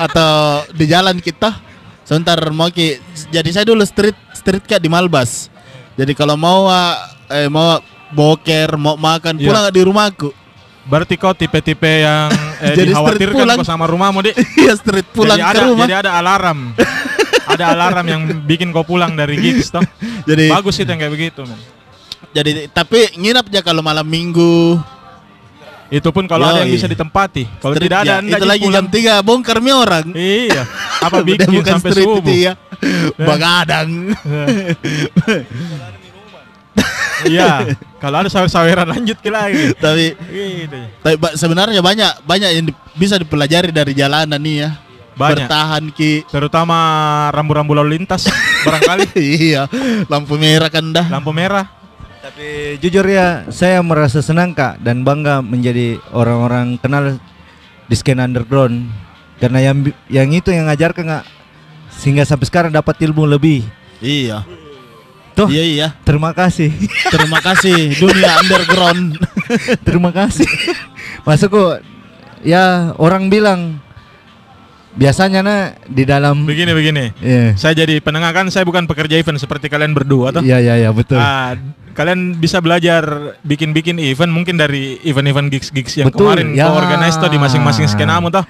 Speaker 3: Atau di jalan kita. Sebentar mau ki. Jadi saya dulu street street kayak di Malbas. Jadi kalau mau ah, eh mau boker, mau makan,
Speaker 2: Iya.
Speaker 3: pulang di rumahku.
Speaker 2: Berarti kau tipe-tipe yang eh,
Speaker 3: Jadi
Speaker 2: dikhawatirkan
Speaker 3: pulang.
Speaker 2: kau sama rumahmu, Dik.
Speaker 3: Iya street pulang
Speaker 2: jadi
Speaker 3: ke
Speaker 2: ada,
Speaker 3: rumah.
Speaker 2: Jadi ada alarm. ada alarm yang bikin kau pulang dari gigs toh.
Speaker 3: Jadi
Speaker 2: Bagus itu yang kayak begitu, men.
Speaker 3: jadi tapi nginap aja kalau malam minggu.
Speaker 2: Itu pun kalau ada yang
Speaker 3: Yoi.
Speaker 2: bisa ditempati. Kalau tidak ada,
Speaker 3: ya,
Speaker 2: anda
Speaker 3: itu lagi jam 3 bongkar mi orang.
Speaker 2: Iya. Apa bikin
Speaker 3: bukan
Speaker 2: sampai subuh?
Speaker 3: ya. Bagadang.
Speaker 2: Iya. Kalau ada sawer-saweran lanjut ke lagi.
Speaker 3: tapi
Speaker 2: Gitu.
Speaker 3: tapi sebenarnya banyak banyak yang di- bisa dipelajari dari jalanan nih ya.
Speaker 2: Banyak.
Speaker 3: Bertahan ki.
Speaker 2: Terutama rambu-rambu lalu lintas barangkali
Speaker 3: iya, lampu merah kan dah.
Speaker 2: lampu merah.
Speaker 1: Tapi jujur ya, saya merasa senang kak dan bangga menjadi orang-orang kenal di skena underground karena yang yang itu yang ngajarkan kak sehingga sampai sekarang dapat ilmu lebih.
Speaker 3: Iya.
Speaker 1: Tuh.
Speaker 3: Iya iya.
Speaker 1: Terima kasih,
Speaker 3: Terima kasih dunia underground.
Speaker 1: terima kasih. Masukku, ya orang bilang biasanya nah di dalam
Speaker 2: Begini begini.
Speaker 1: Iya,
Speaker 2: Saya jadi penengah kan saya bukan pekerja event seperti kalian berdua toh.
Speaker 1: iya, iya, iya, betul.
Speaker 2: Ah, kalian bisa belajar bikin-bikin event mungkin dari event-event gigs-gigs yang
Speaker 1: Betul,
Speaker 2: kemarin
Speaker 1: ya.
Speaker 2: organize tuh di masing-masing skenamu toh.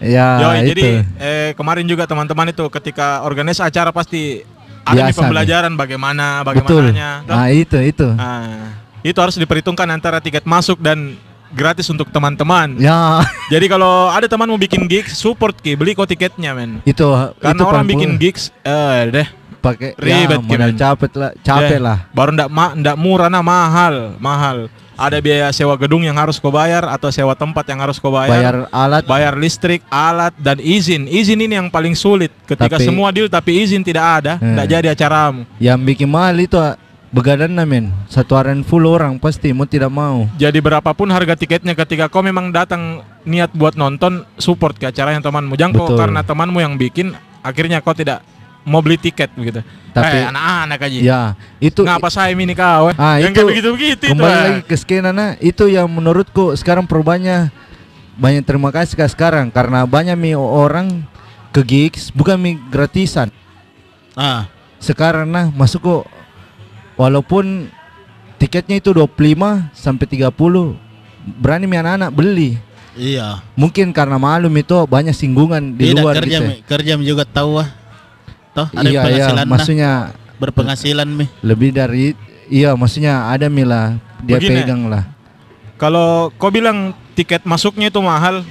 Speaker 1: Ya,
Speaker 2: Yoi,
Speaker 1: itu.
Speaker 2: jadi eh, kemarin juga teman-teman itu ketika organize acara pasti ada nih
Speaker 1: Biasa
Speaker 2: pembelajaran bagaimana
Speaker 1: betul.
Speaker 2: bagaimananya.
Speaker 1: Nah, itu, itu.
Speaker 2: Ah, itu harus diperhitungkan antara tiket masuk dan gratis untuk teman-teman.
Speaker 1: Ya,
Speaker 2: Jadi kalau ada teman mau bikin gigs, support ki, beli kok tiketnya men.
Speaker 1: itu
Speaker 2: Karena
Speaker 1: itu
Speaker 2: orang bikin gigs, eh deh
Speaker 1: pakai
Speaker 2: ribet,
Speaker 1: ya, modal
Speaker 2: Kim.
Speaker 1: capek lah, capek lah.
Speaker 2: Baru ndak ma ndak murah nah mahal, mahal. Ada biaya sewa gedung yang harus kau bayar atau sewa tempat yang harus kau bayar.
Speaker 1: Bayar alat
Speaker 2: Bayar listrik, alat dan izin. Izin ini yang paling sulit. Ketika
Speaker 1: Tapi-
Speaker 2: semua deal tapi izin tidak ada,
Speaker 1: Hmm.
Speaker 2: ndak jadi acaramu.
Speaker 1: yang bikin mahal itu ah, begadang men. Satu harian full orang pasti mau tidak mau.
Speaker 2: Jadi berapapun harga tiketnya ketika kau memang datang niat buat nonton, support ke acara yang temanmu. Jangan kau karena temanmu yang bikin, akhirnya kau tidak mau beli tiket begitu.
Speaker 1: Tapi-
Speaker 2: eh, anak-anak aja.
Speaker 1: Ya, itu
Speaker 2: Ngapa saya ini kau? Eh?
Speaker 1: Ah,
Speaker 2: yang
Speaker 1: itu
Speaker 2: kayak begitu-begitu itu.
Speaker 1: kembali
Speaker 2: eh.
Speaker 1: lagi ke skena nah, itu yang menurutku sekarang perubahannya banyak terima kasih kak sekarang karena banyak mi orang ke gigs bukan mi gratisan.
Speaker 3: Ah,
Speaker 1: Sekarang nah masuk kok walaupun tiketnya itu 25 sampai 30 berani mi anak-anak beli.
Speaker 3: iya.
Speaker 1: Mungkin karena malum itu banyak singgungan di
Speaker 3: Tidak
Speaker 1: luar
Speaker 3: kerja
Speaker 1: gitu.
Speaker 3: kerja juga tahu ah. Toh ada
Speaker 1: Iya iya
Speaker 3: penghasilan nah,
Speaker 1: maksudnya
Speaker 3: berpenghasilan mi.
Speaker 1: lebih dari iya maksudnya ada mi lah dia
Speaker 2: Begini.
Speaker 1: pegang lah.
Speaker 2: Kalau kau bilang tiket masuknya itu mahal,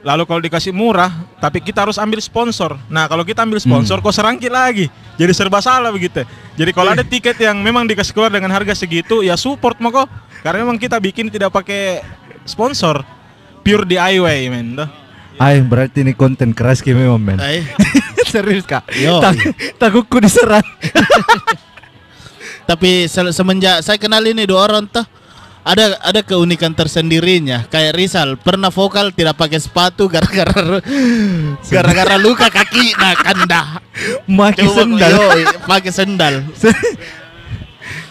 Speaker 2: lalu kalau dikasih murah, tapi kita harus ambil sponsor. Nah kalau kita ambil sponsor, kau serangkit lagi, jadi serba salah begitu. Jadi kalau ada tiket yang memang dikasih keluar dengan harga segitu, ya support mau kok, karena memang kita bikin tidak pakai sponsor, pure DIY men.
Speaker 1: Ay, berarti ini konten keras kayak memang men. Serius kak?
Speaker 3: Yo.
Speaker 1: Tak- takutku diserang.
Speaker 3: tapi se- semenjak saya kenal ini dua orang tuh ada ada keunikan tersendirinya. Kayak Rizal pernah vokal tidak pakai sepatu gara-gara gara-gara luka kaki nah kanda. Coba
Speaker 1: sendal.
Speaker 3: pakai sendal.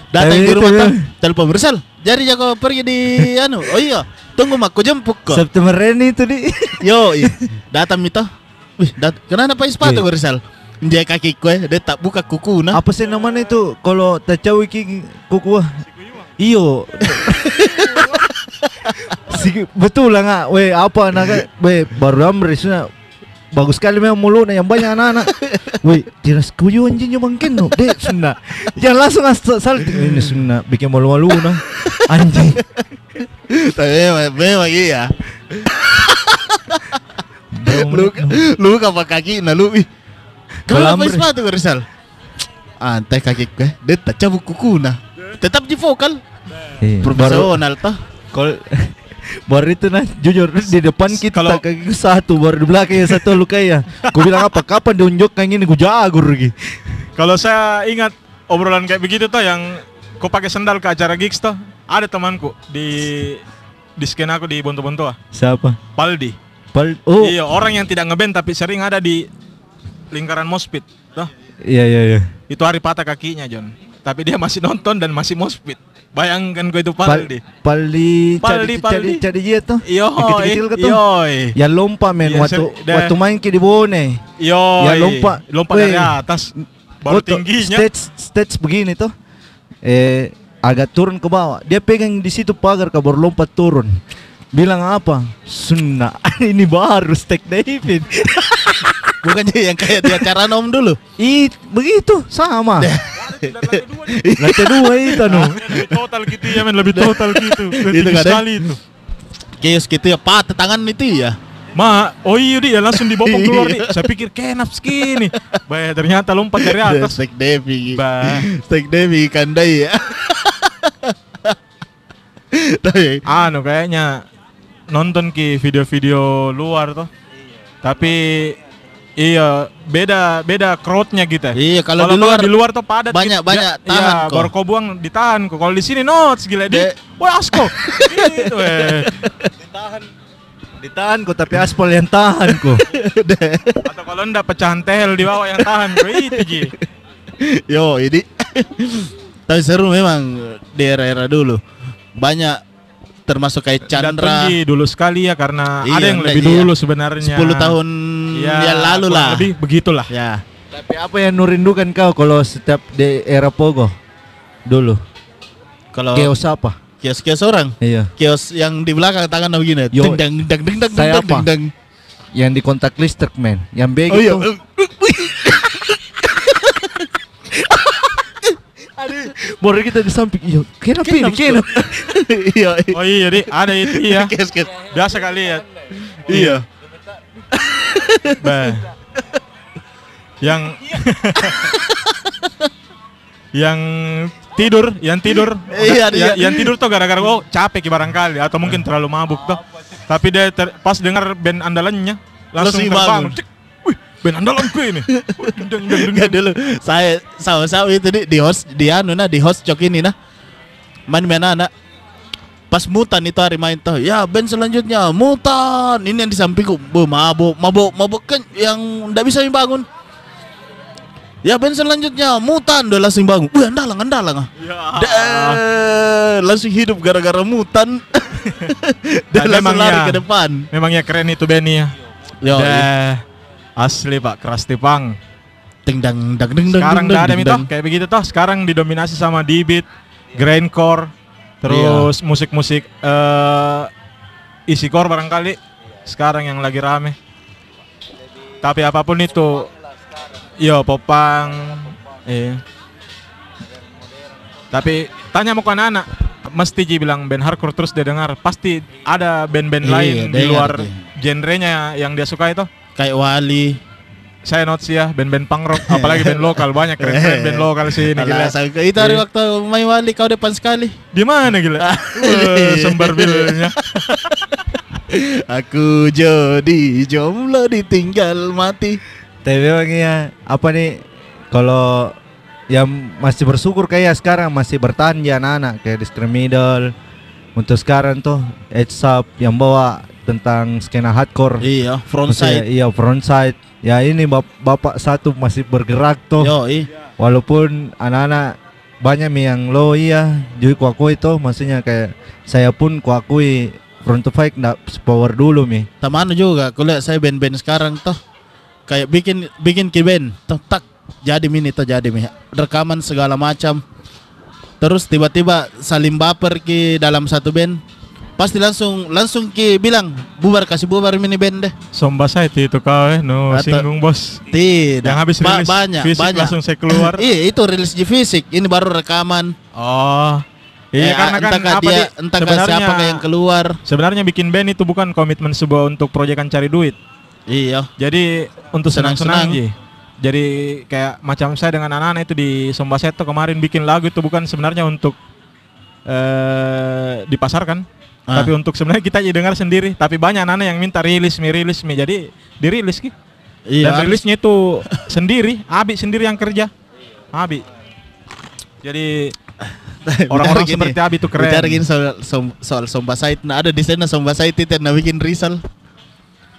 Speaker 3: Datang di rumah tuh, telepon Rizal. Jadi jago pergi di anu. Oh iya, tunggu mak, jemput kok.
Speaker 1: September ini itu di.
Speaker 3: Yo, iya. datang itu. Wih, dat kenapa pakai sepatu
Speaker 1: Wih.
Speaker 3: Rizal? Dia kaki kue, dia tak buka kuku nah.
Speaker 1: Apa sih namanya itu? Kalau tacawi ki kuku. Iyo. si, betul lah nggak? Weh apa nak? Weh baru sudah bagus sekali memang mulutnya yang banyak anak-anak. Weh tiras kuyu anjing yang bangken no. Dek sunnah. Jangan langsung asal salting ini sunnah bikin malu-malu nah. Anjing.
Speaker 3: Tapi memang iya. Luka apa kaki nah lu. Ih.
Speaker 1: Kalau
Speaker 3: pakai
Speaker 1: ambil-
Speaker 3: sepatu Rizal? Antai kaki kue, dia tak cabut kuku nah. Tetap di vokal.
Speaker 1: Iya, baru
Speaker 3: Profesional toh.
Speaker 1: Kalau baru itu nah jujur di depan kita
Speaker 2: Kalau-
Speaker 1: kaki satu baru di belakangnya satu luka ya. Gue bilang apa? Kapan diunjukkan ini gue jagur lagi.
Speaker 2: Kalau saya ingat obrolan kayak begitu tuh yang kau pakai sendal ke acara gigs tuh, ada temanku di di skena aku di Bonto-Bonto ah,
Speaker 1: Siapa?
Speaker 2: Paldi.
Speaker 1: Pal oh
Speaker 2: Iya, orang yang tidak ngeband tapi sering ada di lingkaran mospit. Tuh,
Speaker 1: iya iya iya.
Speaker 2: itu hari patah kakinya, John. Tapi dia masih nonton dan masih mospit. Bayangkan gue itu
Speaker 1: Pal
Speaker 2: Paldi.
Speaker 1: Paldi
Speaker 2: Paldi, Paldi.
Speaker 1: cari dia tuh.
Speaker 2: Yo,
Speaker 1: kecil-kecil ke tuh.
Speaker 2: yoi.
Speaker 1: Ya lompat men
Speaker 2: Iya,
Speaker 1: waktu waktu main ke di Bone.
Speaker 2: Yo,
Speaker 1: Ya, lompat.
Speaker 2: lompat
Speaker 1: Weh.
Speaker 2: dari atas. Baru tingginya.
Speaker 1: Stage stage begini tuh. Eh agak turun ke bawah. Dia pegang di situ pagar kabur lompat turun. Bilang apa? Sunnah. Ini baru Stek David.
Speaker 3: Bukannya yang kayak di acara nom dulu.
Speaker 1: Ih, begitu sama. Lantai dua itu no.
Speaker 2: lebih total gitu ya men lebih total gitu
Speaker 3: Itu
Speaker 2: itu sekali itu
Speaker 3: Kios gitu ya, patah tangan itu ya.
Speaker 2: ma oh iya dia langsung dibopong keluar nih saya pikir kenap segini bah ternyata lompat dari atas
Speaker 3: Stek Devi.
Speaker 2: bah
Speaker 3: Stek Devi kandai ya. Tapi
Speaker 2: anu kayaknya nonton ki video-video luar tuh. Tapi iya beda beda crowdnya gitu
Speaker 3: Iya, kalau di luar
Speaker 2: di luar tuh padat.
Speaker 3: banyak-
Speaker 2: gitu.
Speaker 3: banyak
Speaker 2: Ya,
Speaker 3: tahan
Speaker 2: iya,
Speaker 3: kok.
Speaker 2: baru kau buang ditahan kok. Kalau di sini notes gila. Dia wah asko gitu eh.
Speaker 1: Ditahan. Kok tapi aspal yang tahan kok.
Speaker 2: atau kalau enggak pecahan tehel di bawah yang tahan kok. Itu Ji.
Speaker 3: Yo, ini. Tapi seru memang di era-era dulu. Banyak termasuk kayak
Speaker 2: Dan
Speaker 3: Chandra
Speaker 2: tinggi dulu sekali ya karena
Speaker 3: Iya,
Speaker 2: ada yang lebih
Speaker 3: iya.
Speaker 2: dulu sebenarnya
Speaker 3: 10 tahun
Speaker 2: Ya,
Speaker 3: yang lalu lah.
Speaker 2: lebih begitulah
Speaker 3: Ya.
Speaker 1: tapi apa yang nurindukan kau kalau setiap di era Pogo dulu?
Speaker 3: Kalau
Speaker 1: Chaos apa?
Speaker 3: kios-kios orang,
Speaker 1: Iya.
Speaker 3: kios yang di belakang tangan begini.
Speaker 1: Yo,
Speaker 3: Deng deng deng deng deng
Speaker 1: saya
Speaker 3: deng
Speaker 1: apa?
Speaker 3: deng deng.
Speaker 1: Yang di kontak listrik men, yang beg
Speaker 3: Oh iya.
Speaker 1: Baru kita di samping, iya. Kenapa ini?
Speaker 3: Kenapa?
Speaker 1: Kenapa?
Speaker 3: Iya.
Speaker 2: oh iya di ada itu iya
Speaker 3: Kios-kios.
Speaker 2: biasa kali ya
Speaker 3: Iya.
Speaker 2: Bah. yang yang tidur yang tidur
Speaker 3: Iya,
Speaker 2: ya-
Speaker 3: iya.
Speaker 2: yang tidur tuh gara-gara oh capek ya barangkali atau mungkin terlalu mabuk tuh tapi dia ter- pas dengar band andalannya langsung terbang. Cek, wih band andalanku ini deng, deng, deng, deng.
Speaker 3: dulu. Saya sama-sama itu di, di host di anu nah di host cok ini nah. Main-main anak. Pas mutan itu hari main tuh. Ya band selanjutnya mutan. Ini yang di sampingku. Bu, mabuk, mabuk, mabuk kan yang ndak bisa bangun. Ya band selanjutnya mutan udah langsung bangun. Wih andalang andalang. ah.
Speaker 2: Ya.
Speaker 3: Langsung hidup gara-gara mutan. Dan langsung
Speaker 2: memang
Speaker 3: lari
Speaker 2: ya.
Speaker 3: ke depan.
Speaker 2: Memangnya keren itu Benny ya.
Speaker 3: Yo.
Speaker 2: Asli Pak, keras tipang.
Speaker 3: ding dang dang ding dang.
Speaker 2: Sekarang nggak ada
Speaker 3: dang.
Speaker 2: kayak begitu toh. Sekarang didominasi sama D-beat, grindcore, terus musik-musik eh isi core barangkali. Sekarang yang lagi rame. Tapi apa pun itu, yo popang, eh. Tapi tanya mau ke anak-anak, mesti Ji bilang band hardcore terus dia dengar. Pasti ada band-band
Speaker 3: Iya,
Speaker 2: lain di luar genrenya yang dia suka itu.
Speaker 3: Kayak Wali.
Speaker 2: Saya not sih ya band-band punk rock, apalagi band lokal banyak keren-keren band lokal sini gila.
Speaker 3: Alah, saya- itu hari
Speaker 2: Iya.
Speaker 3: waktu main Wali kau depan sekali.
Speaker 2: Di mana gila? Wah, Sembar bilnya.
Speaker 3: Aku jadi jomblo ditinggal mati.
Speaker 1: Tapi memang ya apa nih kalau yang masih bersyukur kayak sekarang masih bertahan ya anak-anak kayak Discriminal untuk sekarang tuh Edge Up yang bawa tentang skena hardcore
Speaker 3: Iya,
Speaker 1: Maksudnya,
Speaker 3: frontside.
Speaker 1: iya frontside ya ini bap- bapak satu masih bergerak tuh
Speaker 3: Yo, i.
Speaker 1: walaupun anak-anak banyak yang lo iya juga kuakui tuh maksudnya kayak saya pun kuakui front to fight nggak power dulu mi
Speaker 3: Teman juga, aku lihat saya band-band sekarang toh kayak bikin bikin ki band, toh tak jadi mini toh jadi mi. Rekaman segala macam. Terus tiba-tiba saling baper ki dalam satu band. Pasti langsung langsung ki bilang bubar kasih bubar mini band deh.
Speaker 2: Somba saya itu kau eh, no
Speaker 3: Atau-
Speaker 2: singgung bos.
Speaker 3: Tidak.
Speaker 2: Yang habis
Speaker 3: Ba-
Speaker 2: rilis
Speaker 3: banyak,
Speaker 2: fisik
Speaker 3: banyak.
Speaker 2: langsung saya keluar.
Speaker 3: iya, itu rilis di fisik. Ini baru rekaman.
Speaker 2: Oh. Iya
Speaker 3: Eh,
Speaker 2: karena kan
Speaker 3: entah
Speaker 2: apa
Speaker 3: dia,
Speaker 2: Di?
Speaker 3: entah
Speaker 2: sebenarnya
Speaker 3: siapa yang keluar.
Speaker 2: sebenarnya bikin band itu bukan komitmen sebuah untuk proyekan cari duit.
Speaker 3: Iya.
Speaker 2: Jadi untuk
Speaker 3: Senang-senang.
Speaker 2: Jadi kayak macam saya dengan anak-anak itu di Somba Seto kemarin bikin lagu itu bukan sebenarnya untuk eh dipasarkan,
Speaker 3: Ah.
Speaker 2: tapi untuk sebenarnya kita aja dengar sendiri. Tapi banyak anak-anak yang minta rilis, mi rilis, mi jadi dirilis ki.
Speaker 3: Iya.
Speaker 2: Dan rilisnya itu sendiri, Abi sendiri yang kerja. Abi. Jadi orang-orang seperti Abi itu keren.
Speaker 3: Bicara gini soal, soal Somba Sait. Nah ada di sana Somba Sait itu yang bikin Rizal.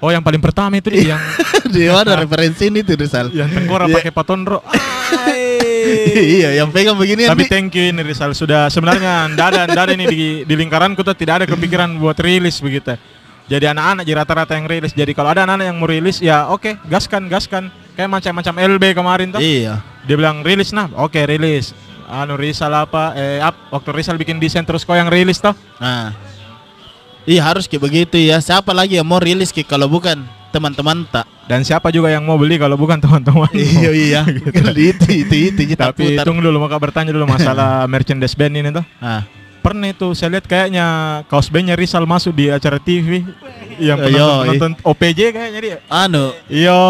Speaker 2: Oh yang paling pertama itu dia yang
Speaker 3: di mana referensi ini tuh Rizal?
Speaker 2: yang tengkorak
Speaker 3: Iya.
Speaker 2: pakai patondro.
Speaker 3: iya, yang pegang begini
Speaker 2: Tapi thank you ini Rizal sudah sebenarnya ndak ada ini di, di lingkaranku tuh tidak ada kepikiran buat rilis begitu. Jadi anak-anak jadi rata-rata yang rilis. Jadi kalau ada anak-anak yang mau rilis ya oke gaskan gaskan. Kayak macam-macam LB kemarin tuh.
Speaker 3: Iya.
Speaker 2: Dia bilang rilis nah, oke rilis. Anu Rizal apa? Eh up waktu Rizal bikin desain terus kau yang rilis toh.
Speaker 3: Nah. Iya harus kayak begitu ya. Siapa lagi yang mau rilis Ki kalau bukan teman-teman tak?
Speaker 2: Dan siapa juga yang mau beli kalau bukan teman-teman.
Speaker 3: iya iya. itu itu itu kita
Speaker 2: Tapi
Speaker 3: putar.
Speaker 2: tunggu dulu maka bertanya dulu masalah merchandise band ini tuh.
Speaker 3: Ah.
Speaker 2: Pernah itu saya lihat kayaknya kaos bandnya Rizal masuk di acara TV yang
Speaker 3: Eh,
Speaker 2: penonton, penonton OPJ kayaknya dia.
Speaker 3: Anu.
Speaker 2: Iya,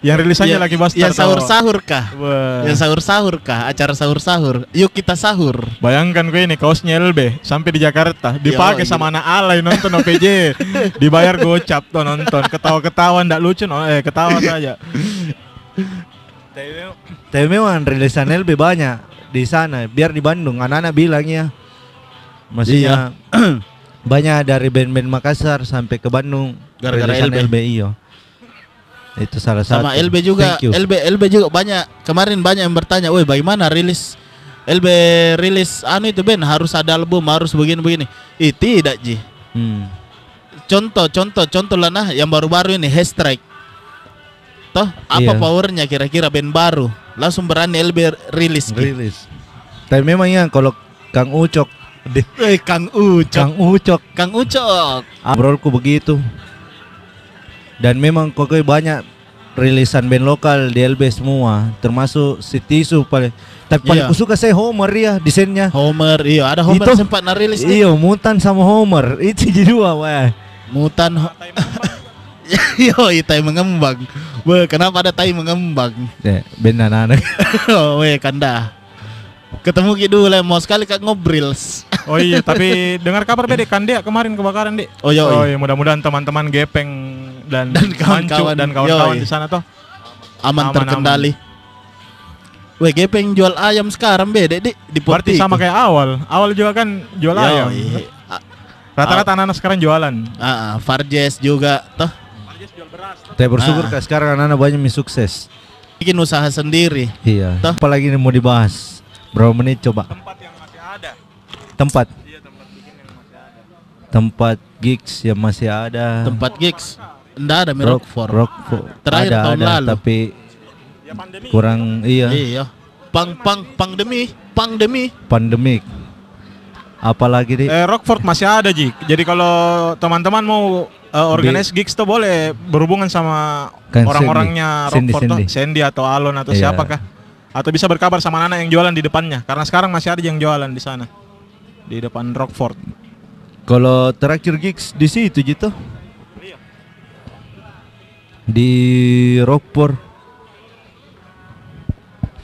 Speaker 2: yang rilisannya
Speaker 3: ya-
Speaker 2: lagi Buster.
Speaker 3: Yang sahur-sahur kah?
Speaker 2: Wah.
Speaker 3: Yang sahur-sahur kah? Acara sahur-sahur. Yuk kita sahur.
Speaker 2: Bayangkan gue ini kaosnya LB sampai di Jakarta dipakai
Speaker 3: Yoi.
Speaker 2: sama anak alay nonton OPJ. Dibayar gocap tuh nonton. Ketawa-ketawa ndak lucu no, eh ketawa saja.
Speaker 1: Tapi memang rilisan LB banyak di sana. Biar di Bandung anak-anak bilangnya. Maksudnya banyak dari band-band Makassar sampai ke Bandung
Speaker 3: Gara-gara
Speaker 1: rilisan
Speaker 3: LB.
Speaker 1: iyo. Itu salah satu.
Speaker 3: Sama LB juga. LB LB juga banyak. Kemarin banyak yang bertanya, "Woi, bagaimana rilis LB rilis anu itu Ben harus ada album, harus begini-begini." Ih, tidak, Ji.
Speaker 1: Hmm.
Speaker 3: Contoh, contoh, contoh lah nah yang baru-baru ini Strike. Toh, apa
Speaker 1: Iya.
Speaker 3: powernya kira-kira band baru? Langsung berani LB rilis.
Speaker 1: Rilis. Tapi memang ya kalau Kang Ucok,
Speaker 3: Eh, Kang Ucok.
Speaker 1: Kang Ucok,
Speaker 3: Kang Ucok.
Speaker 1: Abrolku begitu. Dan memang kok banyak rilisan band lokal di LB semua, termasuk si Tisu paling. Tapi paling
Speaker 3: Iya.
Speaker 1: kusuka saya Homer ya desainnya.
Speaker 3: Homer, iya ada Homer
Speaker 1: Itu-
Speaker 3: sempat narilis.
Speaker 1: Iya, Mutan sama Homer. Itu jadi dua, wah.
Speaker 3: Mutan. Yo, tai mengembang. Wah, kenapa ada tai mengembang?
Speaker 1: Ya, band anak-anak.
Speaker 3: oh, weh, kanda. Ketemu ki dulu lah, mau sekali kak ngobrils.
Speaker 2: Oh iya, tapi dengar kabar beda kan dia kemarin kebakaran dek.
Speaker 3: Oh, yoi.
Speaker 2: Oh iya, mudah-mudahan teman-teman Gepeng dan
Speaker 3: Dan kawan-kawan.
Speaker 2: dan kawan-kawan di sana toh.
Speaker 3: Aman,
Speaker 2: Aman,
Speaker 3: terkendali. Weh, gepeng jual ayam sekarang beda di di
Speaker 2: Berarti sama kayak awal. Awal juga kan jual
Speaker 3: Yoi.
Speaker 2: ayam. Rata-rata anak-anak sekarang jualan.
Speaker 3: Ah, ah, Farjes juga toh.
Speaker 1: Saya bersyukur kak sekarang anak-anak banyak sukses.
Speaker 3: bikin usaha sendiri.
Speaker 1: Iya.
Speaker 3: Toh.
Speaker 1: Apalagi ini mau dibahas? Berapa menit coba?
Speaker 2: Tempat yang masih ada.
Speaker 1: Tempat
Speaker 2: Iya tempat bikin yang masih ada.
Speaker 1: tempat gigs yang masih ada.
Speaker 3: Tempat gigs. Nggak ada
Speaker 1: rock
Speaker 3: Rockford.
Speaker 1: Rockford.
Speaker 3: Terakhir
Speaker 1: ada,
Speaker 3: tahun
Speaker 1: ada,
Speaker 3: lalu.
Speaker 1: tapi
Speaker 2: Ya pandemi.
Speaker 1: kurang iya
Speaker 3: Iya. Pang pang pandemi, pandemi.
Speaker 1: pandemik. Apalagi di
Speaker 2: Eh, Rockford masih ada Ji. Jadi kalau teman-teman mau eh, organize gigs tuh boleh berhubungan sama
Speaker 1: Kan
Speaker 2: orang-orangnya
Speaker 1: Sandy.
Speaker 2: Rockford
Speaker 1: Sandy,
Speaker 2: tuh, Sandy atau Alon atau
Speaker 1: Iya.
Speaker 2: siapakah. Atau bisa berkabar sama anak yang jualan di depannya. Karena sekarang masih ada yang jualan di sana. Di depan Rockford.
Speaker 1: kalau terakhir gigs di situ gitu
Speaker 2: Iya.
Speaker 1: di Rockport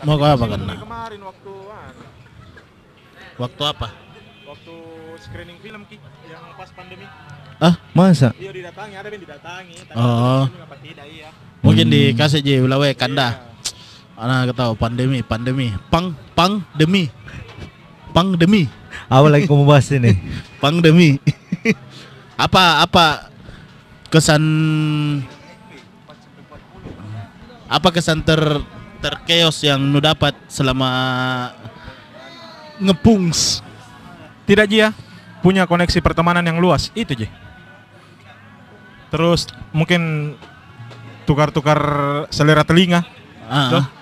Speaker 3: Mau ke apa kan?
Speaker 2: Kemarin waktu
Speaker 3: Waktu apa?
Speaker 2: waktu screening film Ki yang pas pandemi.
Speaker 3: Ah,
Speaker 1: masa
Speaker 2: Iya didatangi, ada yang didatangi.
Speaker 3: Oh.
Speaker 2: tidak iya.
Speaker 3: mungkin
Speaker 1: Hmm.
Speaker 3: dikasih je ulawe kanda. Anak ketahu pandemi, pandemi. Pang pang demi. Pang demi.
Speaker 1: apa lagi kamu bahas ini
Speaker 3: Pang demi. apa apa kesan apa kesan ter terkeos yang nu dapat selama ngepungs
Speaker 2: Tidak Ji ya. Punya koneksi pertemanan yang luas. Itu Ji. Terus mungkin tukar-tukar selera telinga Tuh.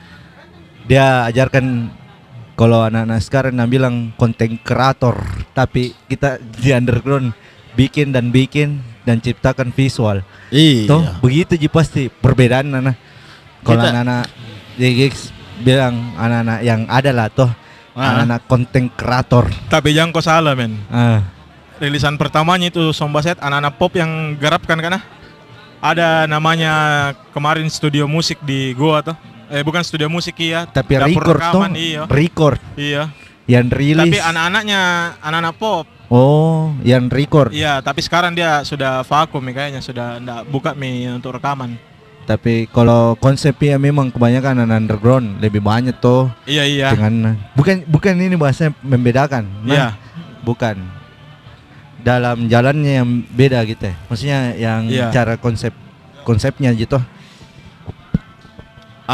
Speaker 1: dia ajarkan kalau anak-anak sekarang nah bilang konten kreator tapi kita di underground bikin dan bikin dan ciptakan visual
Speaker 3: Iya.
Speaker 1: toh begitu ji pasti perbedaan nana kalau anak-anak di gigs bilang anak-anak yang ada lah toh
Speaker 3: Ah.
Speaker 1: anak-anak konten kreator
Speaker 2: Tapi jangan kau salah men.
Speaker 1: ah
Speaker 2: Rilisan pertamanya itu Sombaset anak-anak pop yang garapkan karena ada namanya kemarin studio musik di gua tuh. Eh bukan studio musik iya.
Speaker 1: tapi
Speaker 2: Dapur
Speaker 1: record toh
Speaker 2: rekaman, iya.
Speaker 1: record
Speaker 2: Iya.
Speaker 1: yang rilis
Speaker 2: Tapi anak-anaknya anak-anak pop.
Speaker 1: oh yang record
Speaker 2: Iya, tapi sekarang dia sudah vakum ya kayaknya sudah enggak buka mi untuk rekaman.
Speaker 1: Tapi kalau konsepnya memang kebanyakan anak underground lebih banyak tuh
Speaker 2: Iya iya.
Speaker 1: dengan bukan bukan ini bahasanya membedakan. Nah,
Speaker 2: Iya.
Speaker 1: Bukan. Dalam jalannya yang beda gitu ya. Maksudnya yang
Speaker 2: Iya.
Speaker 1: cara konsep konsepnya gitu.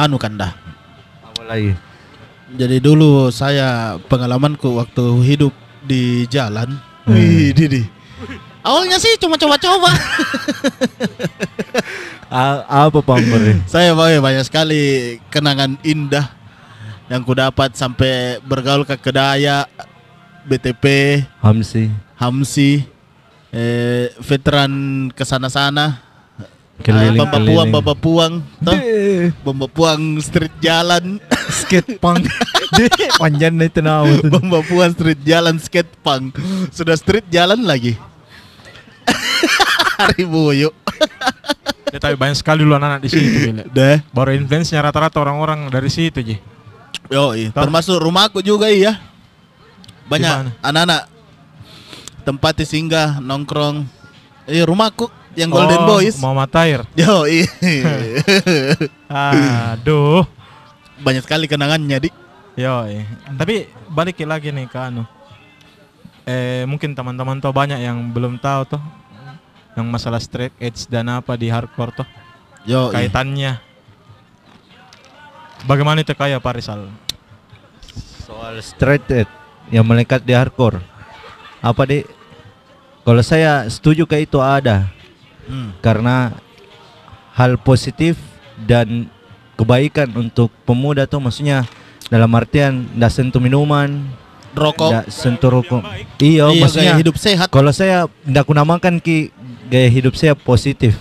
Speaker 3: Anu kanda.
Speaker 1: Lagi?
Speaker 3: Jadi dulu saya pengalamanku waktu hidup di jalan.
Speaker 1: Hmm.
Speaker 3: Wih, Didi. Awalnya sih cuma coba-coba.
Speaker 1: Apa pamor?
Speaker 3: saya banyak, banyak sekali kenangan indah yang ku dapat sampai bergaul ke Kedaya, BTP,
Speaker 1: Hamsi
Speaker 3: Hamsi, eh, veteran ke sana-sana.
Speaker 1: Keliling
Speaker 3: Bapak Puang, Bapak Puang, Bapak Puang street jalan,
Speaker 1: skate punk. Panjang itu nama tuh.
Speaker 3: Bapak Puang street jalan skate punk. Sudah street jalan lagi. Hari Buyu.
Speaker 2: Ya, tapi banyak sekali dulu anak-anak di situ. Bile.
Speaker 3: Deh.
Speaker 2: Baru influence-nya rata-rata orang-orang dari situ, Ji.
Speaker 3: Yo, termasuk rumahku juga iya. Banyak anak-anak tempat singgah nongkrong. Eh rumahku yang Golden
Speaker 2: Oh,
Speaker 3: Boys.
Speaker 2: Muhammad Tahir.
Speaker 3: Yo,
Speaker 2: Aduh.
Speaker 3: banyak sekali kenangannya di.
Speaker 2: Yo, tapi balik lagi nih ke anu. Eh mungkin teman-teman tuh banyak yang belum tahu tuh yang masalah straight edge dan apa di hardcore tuh
Speaker 3: Yo,
Speaker 2: kaitannya. Bagaimana itu kayak Pak Rizal?
Speaker 1: Soal straight edge yang melekat di hardcore. Apa deh? Kalau saya setuju kayak itu ada
Speaker 3: Hmm.
Speaker 1: karena hal positif dan kebaikan untuk pemuda tuh maksudnya dalam artian ndak sentuh minuman,
Speaker 3: rokok.
Speaker 1: ndak sentuh rokok. Iya,
Speaker 3: Iya,
Speaker 1: maksudnya
Speaker 3: gaya hidup sehat.
Speaker 1: kalau saya ndak kunamakan ki gaya hidup saya positif.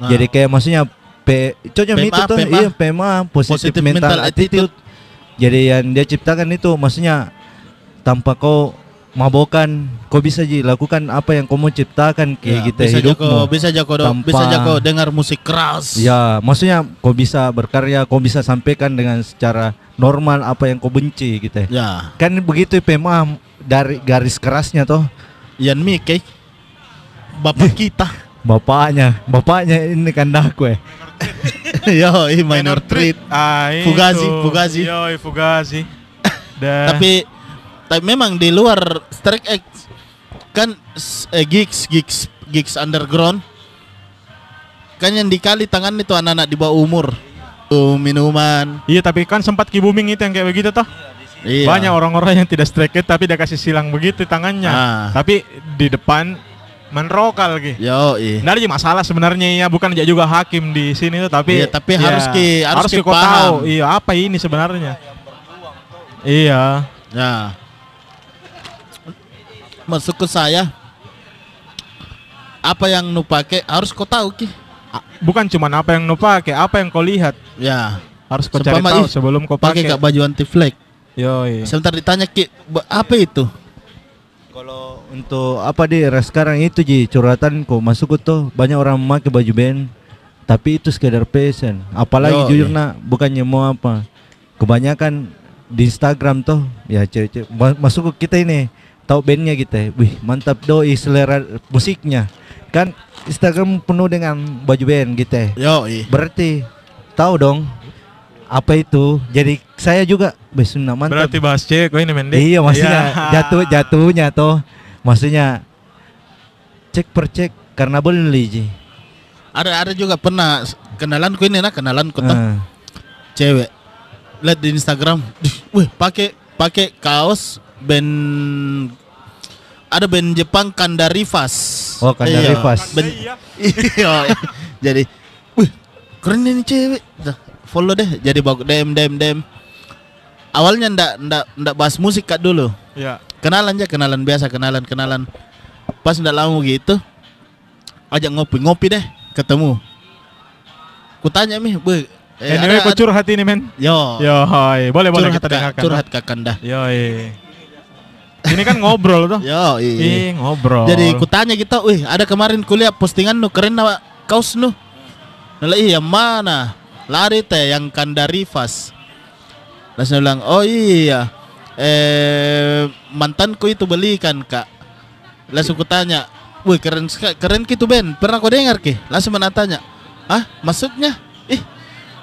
Speaker 3: Nah.
Speaker 1: Jadi kayak maksudnya P, cocok itu tuh
Speaker 3: PMA.
Speaker 1: iya PMA positif,
Speaker 3: Positive
Speaker 1: mental,
Speaker 3: mental
Speaker 1: attitude. Jadi yang dia ciptakan itu maksudnya tanpa kau mabokan kau bisa ji lakukan apa yang kau mau ciptakan kayak
Speaker 3: Ya,
Speaker 1: gitu
Speaker 3: bisa
Speaker 1: hidupmu
Speaker 3: Joko, bisa Joko, do-
Speaker 1: Tanpa-
Speaker 3: bisa Joko dengar musik keras.
Speaker 1: ya maksudnya kau bisa berkarya kau bisa sampaikan dengan secara normal apa yang kau benci gitu
Speaker 3: Ya,
Speaker 1: kan begitu PMA dari garis kerasnya toh
Speaker 3: Yan Mike, bapak kita.
Speaker 1: bapaknya bapaknya ini kandaku eh
Speaker 3: Yo, i minor treat.
Speaker 2: Ah.
Speaker 3: Fugazi, Fugazi.
Speaker 2: Yoi, Fugazi. Dah.
Speaker 3: Tapi tapi memang di luar Strike X kan eh, gigs gigs gigs underground kan yang dikali tangan itu anak-anak di bawah umur. Tuh, minuman.
Speaker 2: Iya tapi kan sempat ki booming itu yang kayak begitu toh.
Speaker 3: Iya.
Speaker 2: Banyak orang-orang yang tidak strike tapi dia kasih silang begitu tangannya.
Speaker 3: Ah.
Speaker 2: Tapi di depan menrokal ki.
Speaker 3: Yo, i.
Speaker 2: Nggak ada juga masalah sebenarnya ya bukan dia juga hakim di sini tuh tapi
Speaker 3: Iya, tapi harus ki- harus ki
Speaker 2: kau
Speaker 3: paham.
Speaker 2: tahu iya apa ini sebenarnya. Iya.
Speaker 3: Ya. Masuk ke saya. Apa yang nu pakai harus kau tahu ki.
Speaker 2: Bukan cuma apa yang kau pakai, apa yang kau lihat
Speaker 3: Ya.
Speaker 2: harus kau cari tahu
Speaker 3: ih,
Speaker 2: sebelum kau
Speaker 3: Pakai gak baju anti flag.
Speaker 2: Yoi.
Speaker 3: Sebentar ditanya ki, "Ba- apa itu?
Speaker 1: Kalau untuk apa di era sekarang itu ji curhatan kok masuk tuh banyak orang memakai baju band tapi itu sekedar fashion. Apalagi
Speaker 3: Yo,
Speaker 1: jujur
Speaker 3: iya.
Speaker 1: nak bukannya mau apa. Kebanyakan di Instagram tuh ya cewek ma- masuk ke kita ini tahu bandnya kita. Wih mantap doi selera musiknya. Kan Instagram penuh dengan baju band kita.
Speaker 3: Yo, i.
Speaker 1: Berarti tahu dong apa itu. Jadi saya juga besuna mantap.
Speaker 2: Berarti bahas cewek kau ini mendek.
Speaker 1: Iya maksudnya
Speaker 2: Iya.
Speaker 1: jatuh jatuhnya toh maksudnya cek per cek karena beli ji.
Speaker 3: Ada ada juga pernah s- kenalanku ini nah kenalanku tuh
Speaker 1: Ah,
Speaker 3: cewek. Lihat di Instagram, "Dih, wih pakai pakai kaos band ada band Jepang Kandarivas.
Speaker 1: Oh, Kandarivas.
Speaker 3: Iya, band- iya. Jadi, wih keren ini cewek. Dah, follow deh. Jadi bagus DM DM DM. Awalnya ndak ndak ndak bahas musik kak dulu.
Speaker 2: Iya.
Speaker 3: kenalan aja kenalan biasa kenalan kenalan pas ndak lama gitu ajak ngopi ngopi deh ketemu kutanya mi bu eh,
Speaker 2: Anyway,
Speaker 3: ada-
Speaker 2: kau curhat ini men.
Speaker 3: yo
Speaker 2: Yo, hoi. boleh boleh
Speaker 3: curhat
Speaker 2: kita
Speaker 3: kak,
Speaker 2: dengarkan.
Speaker 3: curhat kakanda
Speaker 2: Yo, Ini kan ngobrol tuh.
Speaker 3: yo iya.
Speaker 2: Ih, ngobrol.
Speaker 3: jadi kutanya kita wih ada kemarin kuliah postingan nu keren na kaos nu? Nala iya mana? Lari teh yang kandarivas langsung bilang oh iya. Eh mantanku itu belikan kak. Langsung kutanya wih keren keren gitu Ben. Pernah kau dengar ki? Langsung menatanya ah maksudnya? Ih.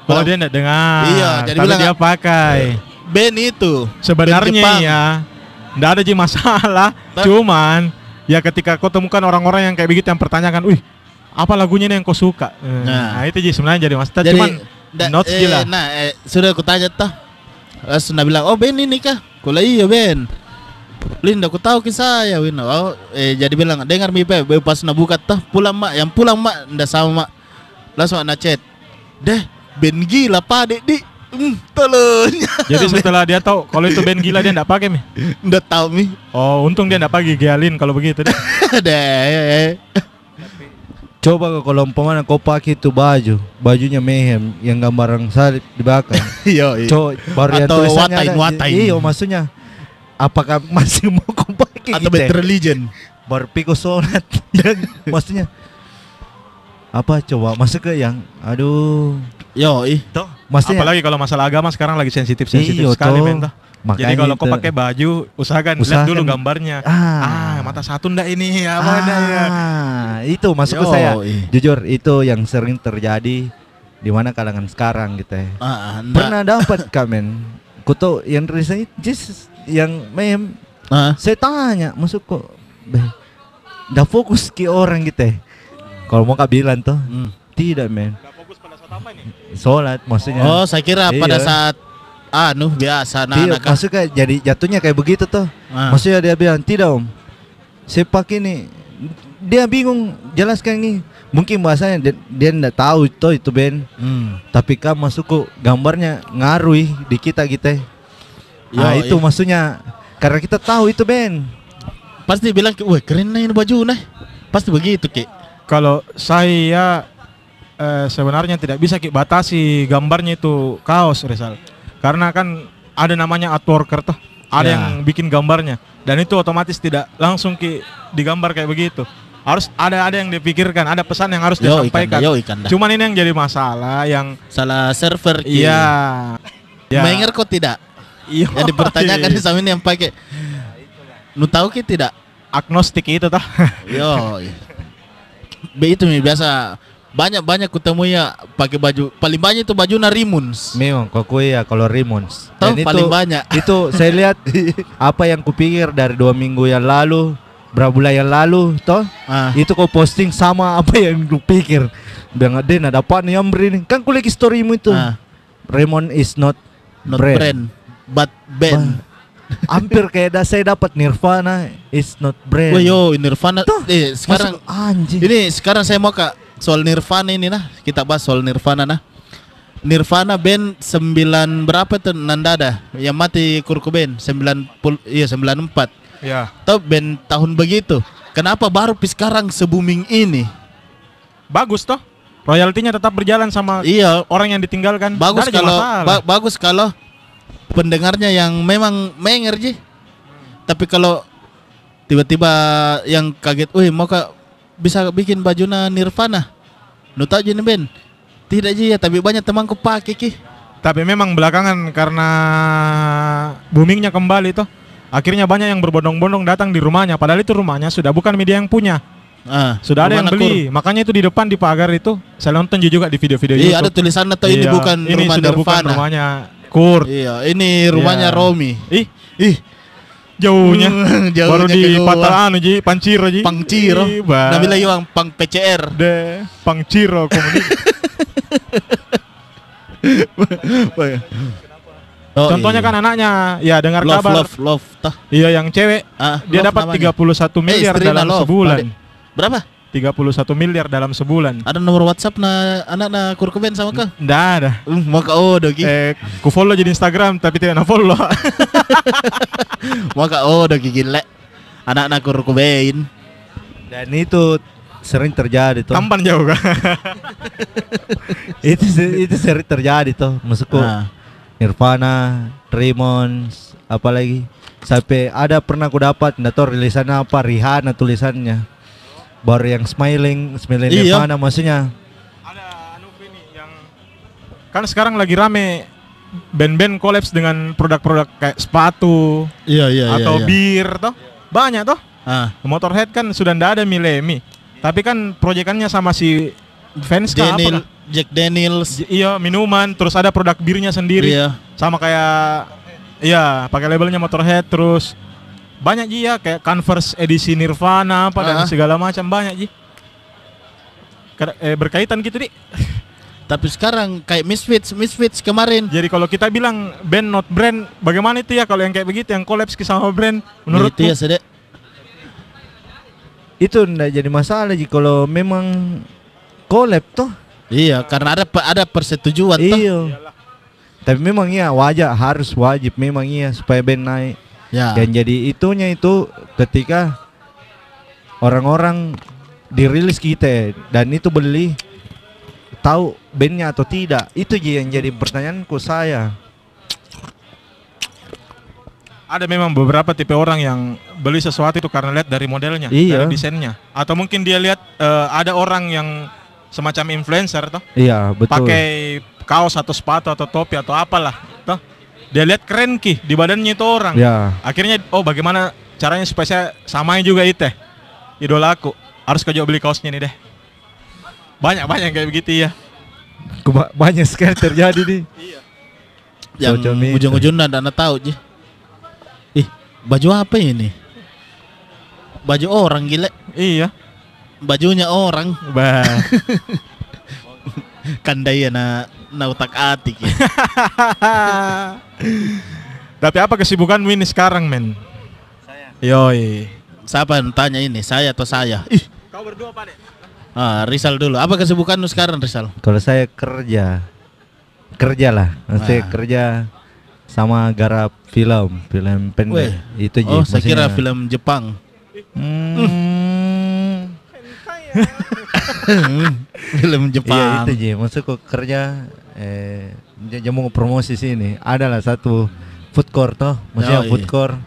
Speaker 2: Oh dia enggak dengar.
Speaker 3: Iya, jadi bilang-
Speaker 2: dia pakai.
Speaker 3: Ben itu
Speaker 2: Sebenarnya ya enggak ada ji masalah.
Speaker 3: Nah.
Speaker 2: Cuman ya ketika kau temukan orang-orang yang kayak begitu yang pertanyakan, "Wih, apa lagunya nih yang kau suka?" Eh,
Speaker 3: Nah.
Speaker 2: Nah, itu ji sebenarnya jadi masalah.
Speaker 3: Jadi,
Speaker 2: Cuman
Speaker 3: da-
Speaker 2: notes
Speaker 3: eh,
Speaker 2: gila.
Speaker 3: Nah, eh, sudah aku tanya. Langsung dia bilang, "Oh, Ben ini kah?" Kula iya, Ben. Linda, aku tahu kisah ya, Win. Oh, eh, jadi bilang, dengar mi pe, pas na buka toh, pulang mak, yang pulang mak, ndak sama mak. Langsung anak chat. Deh, Ben gila pak, dek, di. Tolong.
Speaker 2: Jadi setelah dia tahu kalau itu band gila dia enggak pakai mi.
Speaker 3: Ndak tahu mi.
Speaker 2: Oh, untung dia enggak pakai Gialin kalau begitu deh.
Speaker 3: Deh.
Speaker 1: Coba kalau umpamanya kau pakai itu baju, bajunya mehem yang gambaran salib di belakang.
Speaker 3: Yo, iya.
Speaker 1: Coba baru yang
Speaker 3: Atau
Speaker 1: tulisannya
Speaker 3: watain,
Speaker 1: ada.
Speaker 3: watain.
Speaker 1: Iya maksudnya apakah masih mau kau pakai
Speaker 3: Atau
Speaker 1: gitu ya?
Speaker 3: Bad Religion.
Speaker 1: baru piko sholat dan maksudnya apa coba masuk ke yang aduh
Speaker 3: Yo, ih.
Speaker 1: toh maksudnya
Speaker 2: Apalagi kalau masalah agama sekarang lagi sensitif-sensitif
Speaker 1: Iya,
Speaker 2: sekali
Speaker 1: toh.
Speaker 2: men toh. Jadi
Speaker 1: Makanya
Speaker 2: kalau kau pakai baju, usahakan, lihat
Speaker 1: Usahakan-
Speaker 2: dulu gambarnya.
Speaker 1: ah,
Speaker 2: Ah, mata satu ndak ini apa
Speaker 1: ah,
Speaker 2: ya?
Speaker 1: itu
Speaker 3: Yo,
Speaker 1: saya
Speaker 3: ih.
Speaker 1: jujur itu yang sering terjadi di mana kalangan sekarang gitu ya
Speaker 3: Ah, ndak.
Speaker 1: pernah dapat kamen kuto yang tulisannya just yang mem
Speaker 3: Ah,
Speaker 1: saya tanya masuk kok fokus ke orang gitu ya kalau mau kak bilang tuh
Speaker 3: hmm.
Speaker 1: tidak men
Speaker 2: apa ini?
Speaker 1: sholat maksudnya
Speaker 3: Oh, saya kira pada
Speaker 1: Iya.
Speaker 3: saat anu biasa anak-anak kah?
Speaker 1: maksudnya jadi jatuhnya kayak begitu tuh.
Speaker 3: Ah.
Speaker 1: Maksudnya dia bilang tidak om, saya pakai ini. Dia bingung jelaskan ini. Mungkin bahasanya dia, dia tidak tahu itu itu Ben.
Speaker 3: Hmm.
Speaker 1: Tapi kan masuk kok gambarnya ngaruh di kita kita. Nah itu
Speaker 3: iya.
Speaker 1: maksudnya karena kita tahu itu Ben.
Speaker 3: Pasti bilang, wah keren nih ini baju nah. Pasti begitu ki.
Speaker 2: Kalau saya eh, sebenarnya tidak bisa ki batasi gambarnya itu kaos Rizal. Karena kan ada namanya artworker tuh. ada
Speaker 3: Ya.
Speaker 2: yang bikin gambarnya dan itu otomatis tidak langsung ki digambar kayak begitu. Harus ada ada yang dipikirkan, ada pesan yang harus
Speaker 3: Yo,
Speaker 2: disampaikan.
Speaker 3: yo, ikan dah.
Speaker 2: Cuman ini yang jadi masalah yang
Speaker 3: Salah server
Speaker 2: iya. Ya.
Speaker 3: Mengingat kok tidak?
Speaker 2: Iya.
Speaker 3: Yang dipertanyakan sama ini yang pakai. Nu tahu ki tidak?
Speaker 2: agnostik itu tah.
Speaker 3: Yo. Be itu nih biasa banyak banyak ketemu ya pakai baju paling banyak itu baju Narimuns.
Speaker 1: Memang kok ya kalau Rimmons.
Speaker 3: Tahu
Speaker 1: Dan
Speaker 3: paling banyak.
Speaker 1: Itu saya lihat apa yang kupikir dari dua minggu yang lalu, berapa bulan yang lalu, toh
Speaker 3: Ah.
Speaker 1: itu kau posting sama apa yang kupikir. Bilang Den ada apa nih yang ini? Kan kulik storymu itu.
Speaker 3: Ah,
Speaker 1: Raymond is not,
Speaker 3: not
Speaker 1: brand.
Speaker 3: brand, but band.
Speaker 1: Hampir kayak dah saya dapat Nirvana is not brand.
Speaker 3: Wah yo Nirvana. Eh, sekarang
Speaker 1: Masuk- anjing.
Speaker 3: ini sekarang saya mau kak soal Nirvana ini nah kita bahas soal Nirvana nah. Nirvana band 9 berapa tuh Nandada yang mati Kurt Cobain 90 iya 94.
Speaker 2: ya.
Speaker 3: Tahu band tahun begitu. Kenapa baru sekarang se-booming ini?
Speaker 2: Bagus toh. Royaltinya tetap berjalan sama
Speaker 3: Iya,
Speaker 2: orang yang ditinggalkan.
Speaker 3: bagus kalau ba- bagus kalau pendengarnya yang memang menger ji. Tapi kalau tiba-tiba yang kaget, "Wih, mau kak bisa bikin bajunya Nirvana?" Nu tahu ji nih, Ben? Tidak ji ya, tapi banyak temanku pakai ki.
Speaker 2: Tapi memang belakangan karena boomingnya kembali toh. Akhirnya banyak yang berbondong-bondong datang di rumahnya. Padahal itu rumahnya sudah bukan media yang punya.
Speaker 3: Ah,
Speaker 2: Sudah ada yang beli. Makanya itu di depan di pagar itu. Saya nonton juga di video-video
Speaker 3: Nakur. Iya, ada
Speaker 2: YouTube.
Speaker 3: tulisan atau ini
Speaker 2: Iya,
Speaker 3: bukan
Speaker 2: ini
Speaker 3: rumah
Speaker 2: sudah bukan
Speaker 3: Nirvana.
Speaker 2: rumahnya Kurt.
Speaker 3: Iya, ini rumahnya
Speaker 2: Iya.
Speaker 3: Romi.
Speaker 2: Ih,
Speaker 3: Ih,
Speaker 2: jauhnya.
Speaker 3: Jauhnya
Speaker 2: Baru di anu Ji, Panciro Ji. Ba-
Speaker 3: Nabi lagi bang, pang PCR.
Speaker 2: De Pangciro komunik.
Speaker 3: Oh,
Speaker 2: Contohnya
Speaker 3: iya.
Speaker 2: kan anaknya ya dengar
Speaker 3: love,
Speaker 2: kabar.
Speaker 3: love, love, tah.
Speaker 2: Iya yang cewek
Speaker 3: Ah,
Speaker 2: dia dapat
Speaker 3: namanya.
Speaker 2: 31 miliar
Speaker 3: istrinya
Speaker 2: dalam
Speaker 3: love,
Speaker 2: sebulan.
Speaker 3: Berapa?
Speaker 2: 31 miliar dalam sebulan.
Speaker 3: Ada nomor WhatsApp na anak na kurkuben sama kau?
Speaker 2: Nggak ada.
Speaker 3: Mau kau oh dogi.
Speaker 2: Eh, ku follow jadi Instagram tapi tidak na follow.
Speaker 3: Mau kau oh dogi gile. Anak na kurkuben.
Speaker 1: Dan itu sering terjadi tuh.
Speaker 2: Tampan jauh kan.
Speaker 1: itu itu sering terjadi tuh. Maksudku
Speaker 3: Ah.
Speaker 1: Nirvana, Raymond, apalagi sampai ada pernah aku dapat nggak tahu rilisannya apa Rihanna tulisannya. Baru yang smiling, smiling
Speaker 3: Iya.
Speaker 1: Nirvana maksudnya.
Speaker 2: ada anu ini yang kan sekarang lagi rame band-band kolaps dengan produk-produk kayak sepatu
Speaker 3: Iya iya
Speaker 2: atau bir toh. Banyak toh.
Speaker 3: Ah,
Speaker 2: Motorhead kan sudah ndak ada Milemi. Tapi kan proyekannya sama si fans
Speaker 3: Daniel,
Speaker 2: kah?
Speaker 3: Jack Daniels.
Speaker 2: J- Iya minuman, terus ada produk birnya sendiri.
Speaker 3: Iya.
Speaker 2: Sama kayak iya, pakai labelnya Motorhead terus banyak Ji ya kayak Converse edisi Nirvana apa dan segala macam banyak Ji. Eh, berkaitan gitu di.
Speaker 3: Tapi sekarang kayak Misfits, Misfits kemarin.
Speaker 2: Jadi kalau kita bilang band not brand, bagaimana itu ya kalau yang kayak begitu yang collapse sama brand menurut
Speaker 3: itu ya sedek.
Speaker 1: Itu nggak jadi masalah Ji kalau memang collab tuh.
Speaker 3: Iya, karena ada ada persetujuan toh.
Speaker 1: Iya. Tapi memang iya wajar harus wajib memang iya supaya band naik.
Speaker 3: Ya.
Speaker 1: Dan jadi itunya itu ketika orang-orang dirilis kita dan itu beli tahu bandnya atau tidak itu Ji yang jadi pertanyaanku saya
Speaker 2: ada memang beberapa tipe orang yang beli sesuatu itu karena lihat dari modelnya,
Speaker 1: Iya.
Speaker 2: dari desainnya, atau mungkin dia lihat eh, ada orang yang semacam influencer toh
Speaker 1: iya betul
Speaker 2: pakai kaos atau sepatu atau topi atau apalah toh dia lihat keren ki di badannya itu orang.
Speaker 1: Ya.
Speaker 2: Akhirnya oh bagaimana caranya supaya saya samain juga itu teh idola aku. Harus kau beli kaosnya nih deh. Banyak banyak kayak begitu ya
Speaker 1: Keba- banyak sekali terjadi nih.
Speaker 3: Yang
Speaker 1: Social media.
Speaker 3: ujung-ujungnya anda tahu ji. Ih baju apa ini? Baju orang gile
Speaker 2: iya.
Speaker 3: Bajunya orang.
Speaker 2: Bah
Speaker 3: kandai na na utak atik ya.
Speaker 2: tapi apa kesibukanmu ini sekarang men? Yoi.
Speaker 3: Siapa yang tanya ini saya atau saya? Ih.
Speaker 2: Kau berdua pak deh
Speaker 3: ah, Rizal dulu. Apa kesibukanmu sekarang Rizal?
Speaker 1: Kalau saya kerja. Kerja lah maksudnya
Speaker 3: Ah.
Speaker 1: kerja sama garap film film pendek.
Speaker 3: Weh.
Speaker 1: itu
Speaker 3: oh saya kira film Jepang.
Speaker 1: Hmm,
Speaker 3: film
Speaker 1: iya
Speaker 3: Jepang
Speaker 1: itu Ji maksudku kerja eh jamu promosi sini adalah satu food court toh, maksudnya
Speaker 3: Oh, iya.
Speaker 1: food court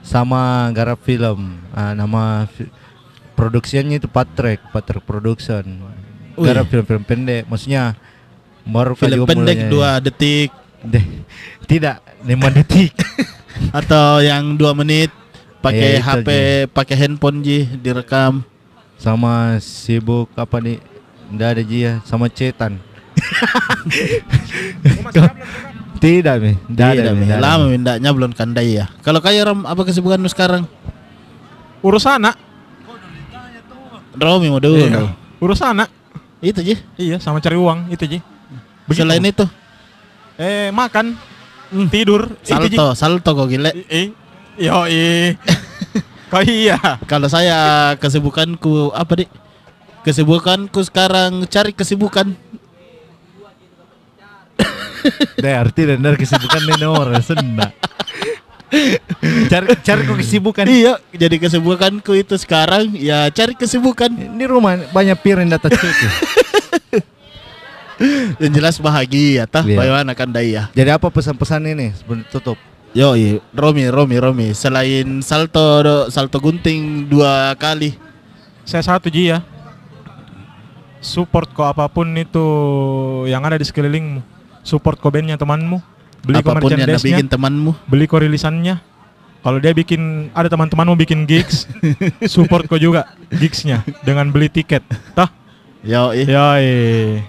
Speaker 1: sama garap film. Ah, nama fi- produksinya itu Patrick, Patrick Production.
Speaker 3: Wih.
Speaker 1: Garap film-film pendek, maksudnya baru
Speaker 3: Film pendek
Speaker 1: mulainya.
Speaker 3: dua detik
Speaker 1: Deh, tidak, lima detik.
Speaker 3: atau yang dua menit pakai
Speaker 1: Iya, itu
Speaker 3: HP, pakai handphone ji direkam.
Speaker 1: Sama sibuk apa nih? Nggak ada dia, sama cetan. Tidak, Mi. Nggak ada,
Speaker 3: Tidak,
Speaker 1: Mi,
Speaker 3: lama
Speaker 1: Mi.
Speaker 3: mindaknya belum kandai ya. Kalau kaya Rom, apa kesibukanmu sekarang?
Speaker 2: Urus anak.
Speaker 3: Romi mau dulu.
Speaker 2: Iya. Urus anak.
Speaker 3: Itu ji.
Speaker 2: Iya, sama cari uang itu Ji. Begitu.
Speaker 3: Selain itu,
Speaker 2: eh makan, tidur, itu Ji.
Speaker 3: salto, salto kok gile.
Speaker 2: I- i- Yo. Kau iya.
Speaker 3: Kalau saya kesibukanku apa dik? Kesibukanku sekarang cari kesibukan.
Speaker 1: Deh, arti dan dari kesibukan ini orang senda. cari cari kok kesibukan.
Speaker 3: Iya, jadi kesibukanku itu sekarang ya cari kesibukan.
Speaker 1: Ini rumah banyak piring data cuci.
Speaker 3: Yang jelas bahagia, tah.
Speaker 1: Iya.
Speaker 3: Bagaimana kan daya?
Speaker 1: Jadi apa pesan-pesan ini sebelum tutup?
Speaker 3: Yo, Romi, Romi, Romi. Selain salto, salto gunting dua kali.
Speaker 2: Saya satu Ji ya. Support kok apa pun itu yang ada di sekelilingmu. Support kok bandnya temanmu. Beli apa
Speaker 3: pun yang
Speaker 2: merchandise-nya.
Speaker 3: bikin temanmu.
Speaker 2: beli kok rilisannya. Kalau dia bikin ada teman-temanmu bikin gigs, support kok juga gigsnya dengan beli tiket. Tah?
Speaker 3: Yo,
Speaker 2: Yoi.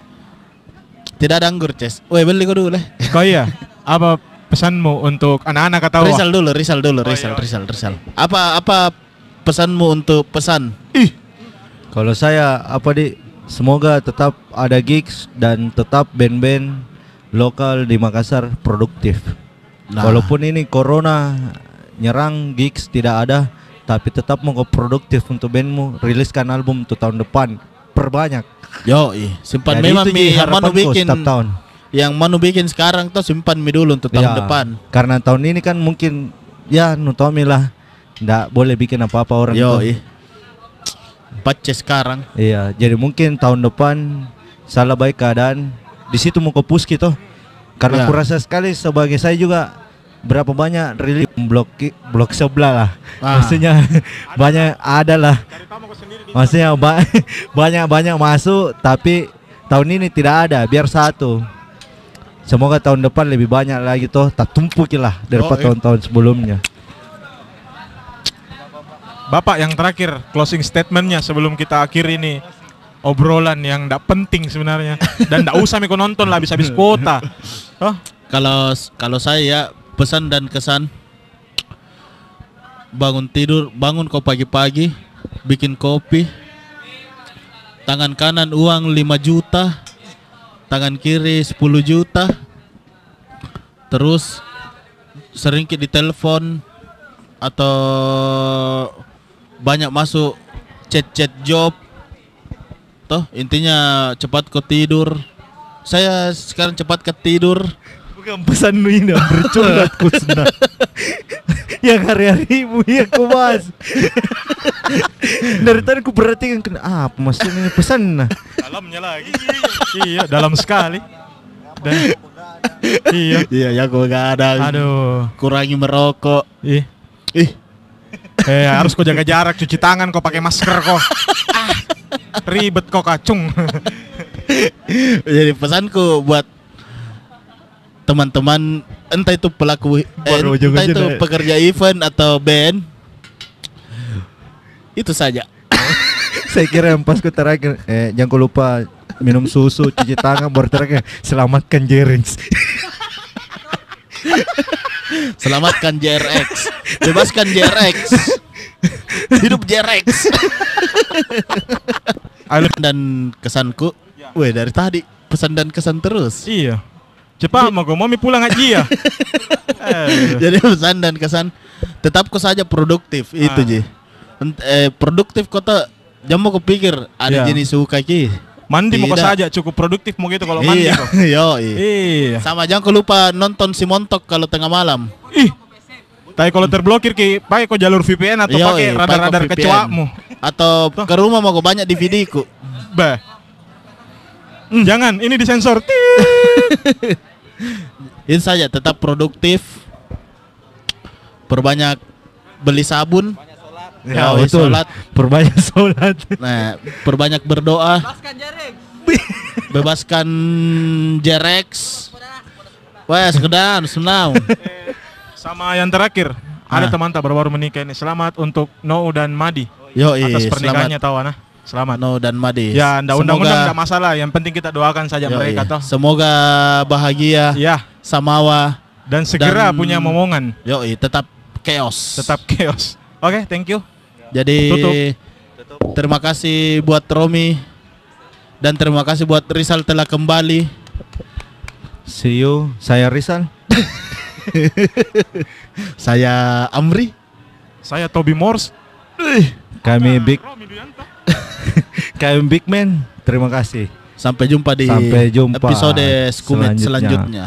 Speaker 3: tidak ada anggur, Ces. Woi, beli kau dulu lah.
Speaker 2: Kau iya, apa pesanmu untuk anak-anak atau
Speaker 3: Rizal dulu, Rizal dulu,
Speaker 2: Oh,
Speaker 3: Rizal,
Speaker 2: iya,
Speaker 3: Rizal, Rizal. Apa apa pesanmu untuk pesan?
Speaker 1: Kalau saya apa di semoga tetap ada gigs dan tetap band-band lokal di Makassar produktif.
Speaker 3: Nah.
Speaker 1: Walaupun ini corona nyerang gigs tidak ada, tapi tetap mau produktif untuk bandmu riliskan album untuk tahun depan perbanyak.
Speaker 3: Yo, simpan
Speaker 1: Jadi
Speaker 3: memang
Speaker 1: itu
Speaker 3: yang mau bikin
Speaker 1: setiap tahun.
Speaker 3: Yang mau bikin sekarang tuh simpan mi dulu untuk tahun
Speaker 1: Ya,
Speaker 3: depan.
Speaker 1: Karena tahun ini kan mungkin ya nutomi lah, ndak boleh bikin apa-apa orang
Speaker 3: Yo,
Speaker 1: tuh.
Speaker 3: Pace sekarang.
Speaker 1: Iya, jadi mungkin tahun depan salah baik keadaan di situ mau ke puski toh. Karena
Speaker 3: Ya.
Speaker 1: kurasa sekali sebagai saya juga berapa banyak rilis blok blok sebelah lah.
Speaker 3: Ah.
Speaker 1: Maksudnya banyak ada lah. Maksudnya ba- banyak banyak masuk tapi tahun ini tidak ada, biar satu. Semoga tahun depan lebih banyak lagi toh, tak tumpuk lah daripada
Speaker 3: Oh, iya.
Speaker 1: tahun-tahun sebelumnya.
Speaker 2: Bapak yang terakhir closing statementnya sebelum kita akhiri ini obrolan yang tidak penting sebenarnya dan tidak usah Miko nonton lah habis-habis kuota. Oh,
Speaker 3: Kalau kalau saya pesan dan kesan bangun tidur, bangun kau pagi-pagi, bikin kopi. Tangan kanan uang 5 juta, tangan kiri 10 juta. Terus sering di telepon atau banyak masuk chat-chat job. Toh intinya cepat kau tidur. Saya sekarang cepat ke tidur.
Speaker 1: Bukan pesan ini bercurhat yang hari-harimu ya ku bahas. Dari tadi ku perhatikan kena apa maksudnya ini pesan nah.
Speaker 2: dalamnya lagi. iya, dalam sekali. Dan, iya.
Speaker 3: Iya, ya gua gak ada.
Speaker 2: Aduh.
Speaker 3: Kurangi merokok.
Speaker 2: Ih,
Speaker 3: Ih,
Speaker 2: eh harus kau jaga jarak, cuci tangan, kau pakai masker kok. Ah, ribet kok kacung.
Speaker 3: jadi pesanku buat teman-teman entah itu pelaku eh,
Speaker 1: Baru
Speaker 3: entah itu
Speaker 1: dah.
Speaker 3: pekerja event atau band. Itu saja.
Speaker 1: Saya kira yang pas ku terakhir eh jangan ku lupa minum susu, cuci tangan, baru terakhir selamatkan Jerings.
Speaker 3: selamatkan JRX bebaskan JRX hidup JRX dan kesanku weh dari tadi pesan dan kesan terus.
Speaker 2: Iya. Cepat mau kau mau pulang aja ya. Eh,
Speaker 3: Jadi pesan dan kesan tetap kau saja produktif itu
Speaker 2: Ah.
Speaker 3: Ji. Ent- eh, produktif kota jamu kepikir ada
Speaker 2: Iya.
Speaker 3: jenis suka ki.
Speaker 2: mandi mau kau
Speaker 3: Tidak.
Speaker 2: saja cukup produktif mau gitu kalau mandi
Speaker 3: iya,
Speaker 2: kok.
Speaker 3: yo,
Speaker 2: Iya.
Speaker 3: Sama jangan kau lupa nonton si Montok kalau tengah malam.
Speaker 2: Ih. Tapi kalau terblokir ki pakai kok jalur VPN atau
Speaker 3: Yoi,
Speaker 2: pakai radar-radar kecoakmu.
Speaker 3: Atau ke rumah mau kau banyak DVD ku.
Speaker 2: Bah. Hmm, Jangan, ini disensor.
Speaker 3: Itu saja tetap produktif. perbanyak beli sabun.
Speaker 1: Ya,
Speaker 3: Yoi,
Speaker 1: betul.
Speaker 3: sholat.
Speaker 1: Perbanyak sholat.
Speaker 3: Nah, perbanyak berdoa. Bebaskan Jerex. Wah, sekedar senang.
Speaker 2: Sama yang terakhir, ada
Speaker 3: Ah.
Speaker 2: teman tak baru-baru menikah ini. Selamat untuk No dan Madi
Speaker 3: Yo,
Speaker 2: atas pernikahannya tahu ana. Selamat.
Speaker 3: No dan Madi.
Speaker 2: Ya, ndak undang-undang ndak masalah. Yang penting kita doakan saja
Speaker 3: Yoi,
Speaker 2: mereka toh.
Speaker 3: Semoga bahagia,
Speaker 2: Ya,
Speaker 3: samawa.
Speaker 2: dan segera
Speaker 3: Dan-
Speaker 2: punya momongan.
Speaker 3: Yo, tetap chaos.
Speaker 2: Tetap chaos. Oke, thank you.
Speaker 3: Jadi
Speaker 2: Tutup.
Speaker 3: terima kasih buat Romi dan terima kasih buat Rizal telah kembali.
Speaker 1: See you. Saya Rizal.
Speaker 3: Saya Amri.
Speaker 2: Saya Toby Morse.
Speaker 1: Kami
Speaker 2: Nah,
Speaker 1: Big Kami Big Man. Terima kasih.
Speaker 3: Sampai jumpa di
Speaker 1: Sampai jumpa
Speaker 3: episode Skumet
Speaker 1: selanjutnya.
Speaker 3: selanjutnya.